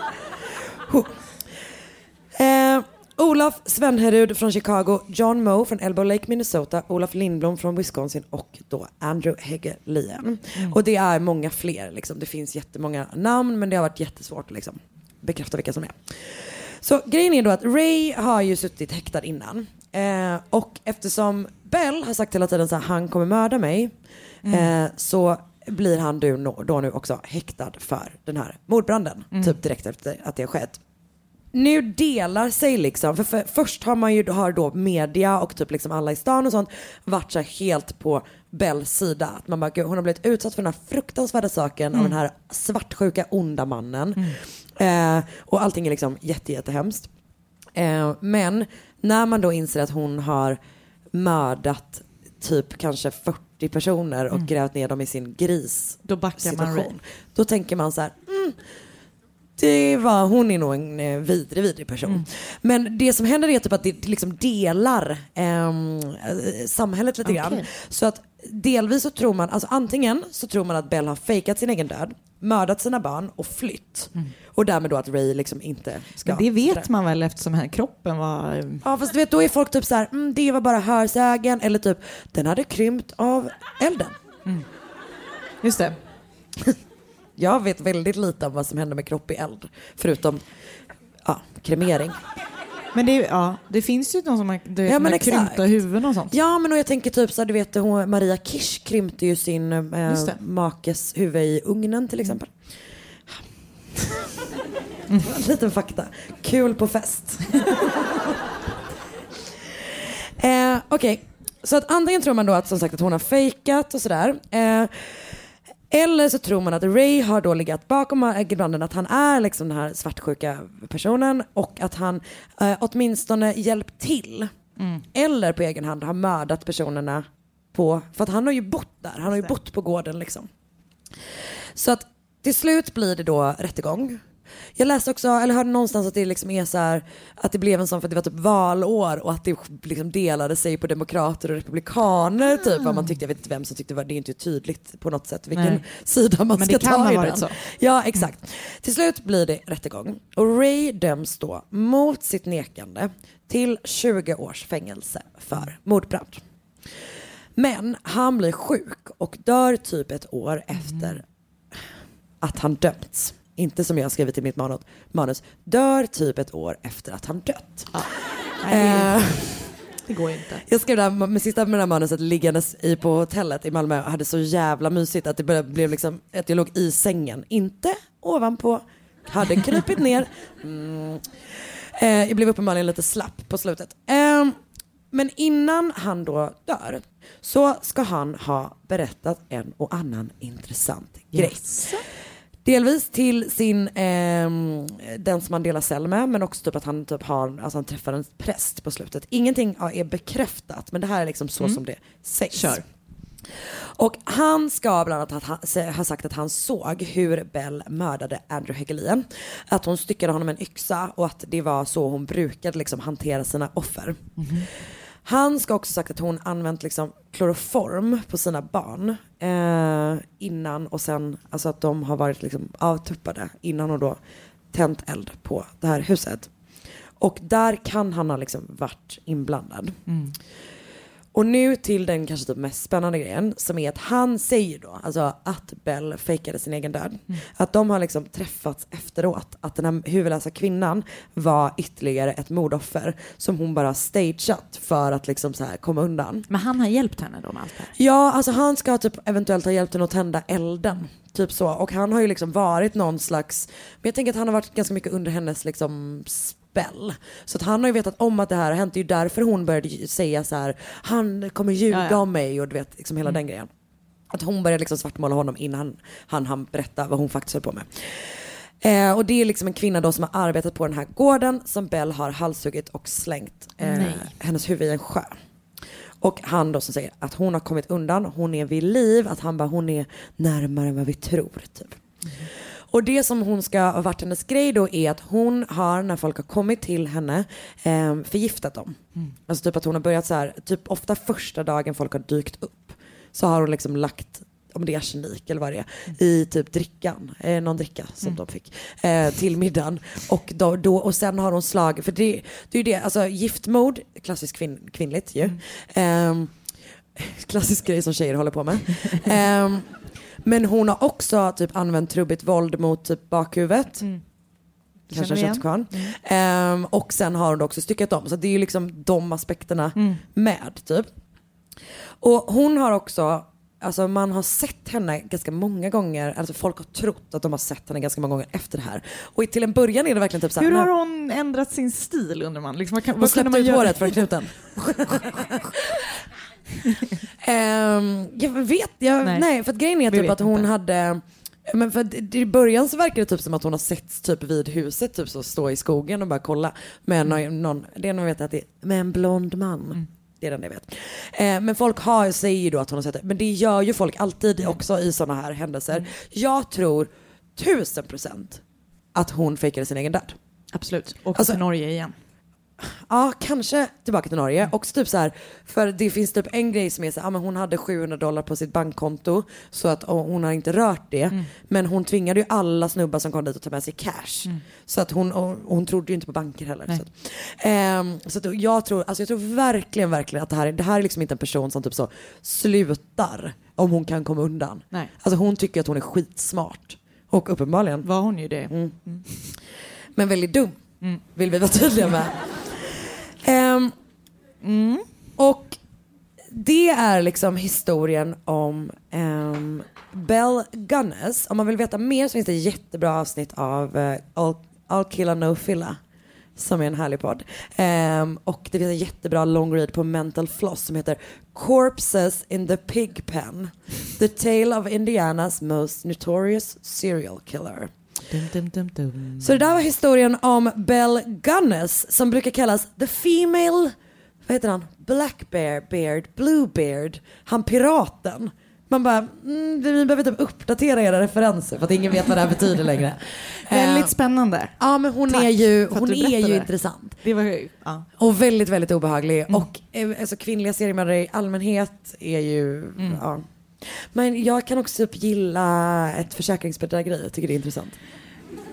[SPEAKER 1] Eh, Olof Svenherud från Chicago, John Moe från Elbow Lake, Minnesota, Olof Lindblom från Wisconsin och då Andrew Hegelien. Och det är många fler, liksom. det finns jättemånga namn men det har varit jättesvårt att liksom, bekräfta vilka som är. Så grejen är då att Ray har ju suttit häktad innan. Eh, och eftersom Bell har sagt hela tiden så här, han kommer mörda mig. Eh, så blir han då, då nu också häktad för den här mordbranden. Typ direkt efter att det har skett. Nu delar sig liksom, för, för först har man ju har då media och typ liksom alla i stan och sånt varit så helt på Bells sida. Att man bara, "Gud, hon har blivit utsatt för den här fruktansvärda saken av den här svartsjuka onda mannen. Eh, och allting är liksom jätte, jättehemskt. Eh, men när man då inser att hon har mördat typ kanske 40 personer och grävt ner dem i sin gris
[SPEAKER 2] Då backar man
[SPEAKER 1] situation. Då tänker man så här, mm, det var, hon är nog en eh, vidrig, vidrig person.
[SPEAKER 2] Mm.
[SPEAKER 1] Men det som händer är typ att det liksom delar ehm, eh, samhället lite grann.
[SPEAKER 2] Okej.
[SPEAKER 1] Så att delvis så tror man, alltså antingen så tror man att Bell har fejkat sin egen död, mördat sina barn och flytt. Och därmed då att Ray liksom inte ska...
[SPEAKER 2] Mm. Men det vet man väl eftersom här kroppen var...
[SPEAKER 1] Ja fast du vet då är folk typ så här, mm, det var bara hörsägen eller typ den hade krympt av elden.
[SPEAKER 2] Just det.
[SPEAKER 1] Jag vet väldigt lite om vad som händer med kropp i eld. Förutom ja, kremering.
[SPEAKER 2] Men det, ja, det finns ju de som har det,
[SPEAKER 1] Ja,
[SPEAKER 2] krympta huvuden och sånt.
[SPEAKER 1] Ja men och jag tänker typ så här, du vet hon, Maria Kirsch krympte ju sin eh, makes huvud i ugnen till exempel. Var en liten fakta. Kul på fest. eh, Okej, så att antingen tror man då att som sagt att hon har fejkat och sådär. Eh, eller så tror man att Ray har då legat bakom äggbranden, att han är liksom den här svartsjuka personen och att han eh, åtminstone hjälpt till. Eller på egen hand har mördat personerna på, för att han har ju bott där, han har ju bott på gården liksom. Så att till slut blir det då rättegång. Jag läste också, eller hörde någonstans att det liksom är så här, att det blev en sån för att det var typ valår och att det liksom delade sig på demokrater och republikaner typ vad man tyckte. Jag vet inte vem som tyckte det var, det är inte tydligt på något sätt vilken
[SPEAKER 2] Nej.
[SPEAKER 1] sida man
[SPEAKER 2] Men
[SPEAKER 1] ska
[SPEAKER 2] det kan
[SPEAKER 1] ta
[SPEAKER 2] ha
[SPEAKER 1] i
[SPEAKER 2] varit
[SPEAKER 1] den.
[SPEAKER 2] så.
[SPEAKER 1] Ja exakt. Till slut blir det rättegång och Ray döms då mot sitt nekande till 20 års fängelse för mordbrand. Men han blir sjuk och dör typ ett år efter att han dömts. Inte som jag har skrivit i mitt manus. Dör typ ett år efter att han dött.
[SPEAKER 2] Nej,
[SPEAKER 1] Eh,
[SPEAKER 2] det går inte.
[SPEAKER 1] jag skrev det här med sista med det här manuset liggandes i på hotellet i Malmö och hade så jävla mysigt att det började- blev liksom att jag låg i sängen. Inte ovanpå, hade krypit ner. Mm. Eh, jag blev uppenbarligen lite slapp på slutet. Eh, men innan han då dör så ska han ha berättat en och annan intressant grej. Delvis till sin, ehm, den som han delar cell med, men också typ att han, typ har, alltså han träffar en präst på slutet. Ingenting är bekräftat, men det här är liksom så som det sägs.
[SPEAKER 2] Kör.
[SPEAKER 1] Och han ska bland annat ha, sagt att han såg hur Bell mördade Andrew Hegelien. Att hon styckade honom med en yxa och att det var så hon brukade liksom hantera sina offer. Han ska också sagt att hon använt liksom kloroform på sina barn eh, innan och sen, alltså att de har varit liksom avtuppade innan och då tänt eld på det här huset. Och där kan han ha liksom varit inblandad. Mm. Och nu till den kanske typ mest spännande grejen som är att han säger då, alltså att Bell fejkade sin egen död. Att de har liksom träffats efteråt. Att den här huvudlösa kvinnan var ytterligare ett mordoffer som hon bara stageat för att liksom så här komma undan.
[SPEAKER 2] Men han har hjälpt henne då med allt det här?
[SPEAKER 1] Ja, alltså han ska typ eventuellt ha hjälpt henne att tända elden. Typ så. Och han har ju liksom varit någon slags, men jag tänker att han har varit ganska mycket under hennes liksom spell. Så att han har ju vetat om att det här har hänt. Det är ju därför hon började säga så här, han kommer ljuga
[SPEAKER 2] Ja, ja.
[SPEAKER 1] om mig och du vet liksom hela den grejen. Att hon började liksom svartmåla honom innan han han berätta vad hon faktiskt höll på med. Eh, och det är liksom en kvinna då som har arbetat på den här gården som Bell har halshuggit och slängt eh, hennes huvud i en sjö. Och han då som säger att hon har kommit undan, hon är vid liv, att han bara hon är närmare än vad vi tror. Typ. Och det som hon ska ha varit hennes grej då är att hon har när folk har kommit till henne eh, förgiftat dem. Alltså typ att hon har börjat så här, typ ofta första dagen folk har dykt upp så har hon liksom lagt om det är arsenik eller vad det är, i typ drickan, eh, någon dricka som de fick, eh, till middagen. Och, då, då, och sen har hon slagit, för det, det är ju det, alltså giftmord, klassiskt kvinn, kvinnligt ju. Ehm, klassisk grej som tjejer håller på med. Men hon har också typ använt trubbigt våld mot typ bakhuvudet. Kanske
[SPEAKER 2] Känner igen.
[SPEAKER 1] köttkvarn. Ehm, och sen har hon också styckat om. Så det är ju liksom de aspekterna med typ. Och hon har också, alltså man har sett henne ganska många gånger, alltså folk har trott att de har sett henne ganska många gånger efter det här. Och till en början är det verkligen typ såhär,
[SPEAKER 2] Hur har hon ändrat sin stil undrar man? Liksom, vad kan,
[SPEAKER 1] hon släppte
[SPEAKER 2] man
[SPEAKER 1] ut håret från knuten. Ehm, jag vet, jag, nej.
[SPEAKER 2] Nej.
[SPEAKER 1] för att grejen är typ att hon
[SPEAKER 2] inte.
[SPEAKER 1] hade men för det- i början så verkar det typ som att hon har setts typ vid huset, typ så stå i skogen och bara kolla. Med någon, någon, det är nog vet att det är med en blond man. Det är den jag vet. Eh, men folk har, säger ju då att hon har sett det. Men det gör ju folk alltid också i sådana här händelser. Jag tror tusen procent att hon fejkade sin egen död.
[SPEAKER 2] Absolut, och
[SPEAKER 1] Alltså-
[SPEAKER 2] till Norge igen.
[SPEAKER 1] Ja, kanske tillbaka till Norge. Också typ så här, för det finns typ en grej som är så här, ja, men hon hade 700 dollar på sitt bankkonto så att hon har inte rört det. Men hon tvingade ju alla snubbar som kom dit att ta med sig cash. Så att hon, och, och hon trodde ju inte på banker heller. Så, att, ehm, så att jag tror, alltså jag tror verkligen, verkligen att det här, är- det här är liksom inte en person som typ så slutar om hon kan komma undan.
[SPEAKER 2] Nej.
[SPEAKER 1] Alltså hon tycker att hon är skitsmart. Och uppenbarligen
[SPEAKER 2] Var hon ju det?
[SPEAKER 1] men väldigt dum. Vill vi vara tydliga med. Ehm, Och det är liksom historien om um, Bell Gunness. Om man vill veta mer så finns det jättebra avsnitt av uh, All, All Killa No Filla. Som är en härlig podd. Ehm, och det finns en jättebra long read på Mental Floss som heter Corpses in the Pig Pen. The Tale of Indianas Most Notorious Serial Killer.
[SPEAKER 2] Dum, dum, dum.
[SPEAKER 1] Så det där var historien om Bell Gunness som brukar kallas the female, vad heter han, black bear, beard, blue beard, han piraten. Man bara, mm, vi behöver typ uppdatera era referenser för att ingen vet vad det här betyder längre.
[SPEAKER 2] Väldigt
[SPEAKER 1] Eh,
[SPEAKER 2] spännande.
[SPEAKER 1] Ja men hon
[SPEAKER 2] Tack
[SPEAKER 1] är ju, hon är ju
[SPEAKER 2] berättade.
[SPEAKER 1] intressant.
[SPEAKER 2] Det var, ja.
[SPEAKER 1] Och väldigt, väldigt obehaglig. Och eh, alltså, kvinnliga seriemördare i allmänhet är ju, ja. Men jag kan också typ gilla ett försäkringsbedrägeri, jag tycker det är intressant.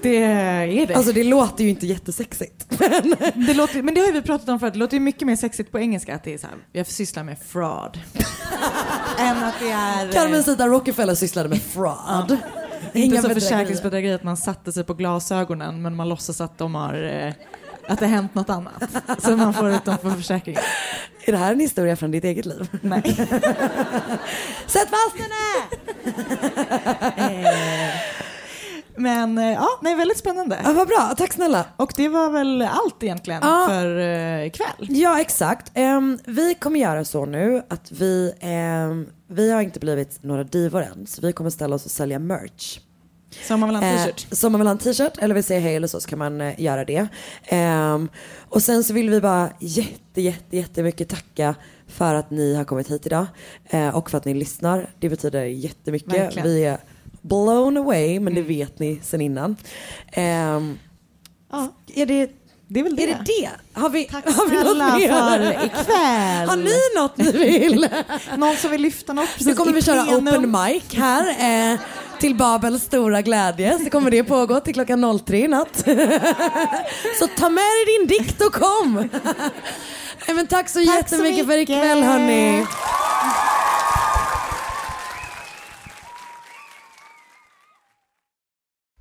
[SPEAKER 2] Det är det.
[SPEAKER 1] Alltså det låter ju inte jättesexigt.
[SPEAKER 2] det låter, men det har vi pratat om förut, det låter ju mycket mer sexigt på engelska att det är så här, jag sysslar med fraud. Än att det är...
[SPEAKER 1] Carmen Zita Rockefeller sysslade med fraud.
[SPEAKER 2] Inte
[SPEAKER 1] Inga
[SPEAKER 2] så
[SPEAKER 1] bedrägerier.
[SPEAKER 2] försäkringsbedrägeri att man satte sig på glasögonen men man låtsas att de har eh, att det har hänt något annat. Så man får ut dem för försäkringen.
[SPEAKER 1] Är det här en historia från ditt eget liv?
[SPEAKER 2] Nej.
[SPEAKER 1] Sätt fast henne!
[SPEAKER 2] Men eh, ja, nej, väldigt spännande.
[SPEAKER 1] Ja, vad bra, tack snälla.
[SPEAKER 2] Och det var väl allt egentligen
[SPEAKER 1] Ja.
[SPEAKER 2] för eh, ikväll.
[SPEAKER 1] Ja, exakt. Ehm, vi kommer göra så nu att vi, ehm, vi har inte blivit några divor än, så vi kommer ställa oss och sälja merch.
[SPEAKER 2] Så om man vill ha en
[SPEAKER 1] Eh,
[SPEAKER 2] t-shirt.
[SPEAKER 1] så om man vill ha en t-shirt eller vill säga hej eller så, så kan man eh, göra det. Ehm, och sen så vill vi bara jätte, jätte, jättemycket tacka för att ni har kommit hit idag eh, och för att ni lyssnar. Det betyder jättemycket.
[SPEAKER 2] Verkligen.
[SPEAKER 1] Vi är blown away, men det vet ni sen innan. Ehm,
[SPEAKER 2] Ja,
[SPEAKER 1] är det
[SPEAKER 2] det är väl det.
[SPEAKER 1] är det det? Har vi,
[SPEAKER 2] Tack
[SPEAKER 1] har vi något
[SPEAKER 2] snälla
[SPEAKER 1] mer?
[SPEAKER 2] för ikväll.
[SPEAKER 1] Har ni något ni vill?
[SPEAKER 2] Någon som vill lyfta något precis
[SPEAKER 1] Nu kommer vi köra open mic här. Eh, till Babels stora glädje så kommer det pågå till klockan 03 i natt. så ta med dig din dikt och kom! Nej, men tack så
[SPEAKER 2] Tack så
[SPEAKER 1] jättemycket för
[SPEAKER 2] mycket.
[SPEAKER 1] ikväll hörni.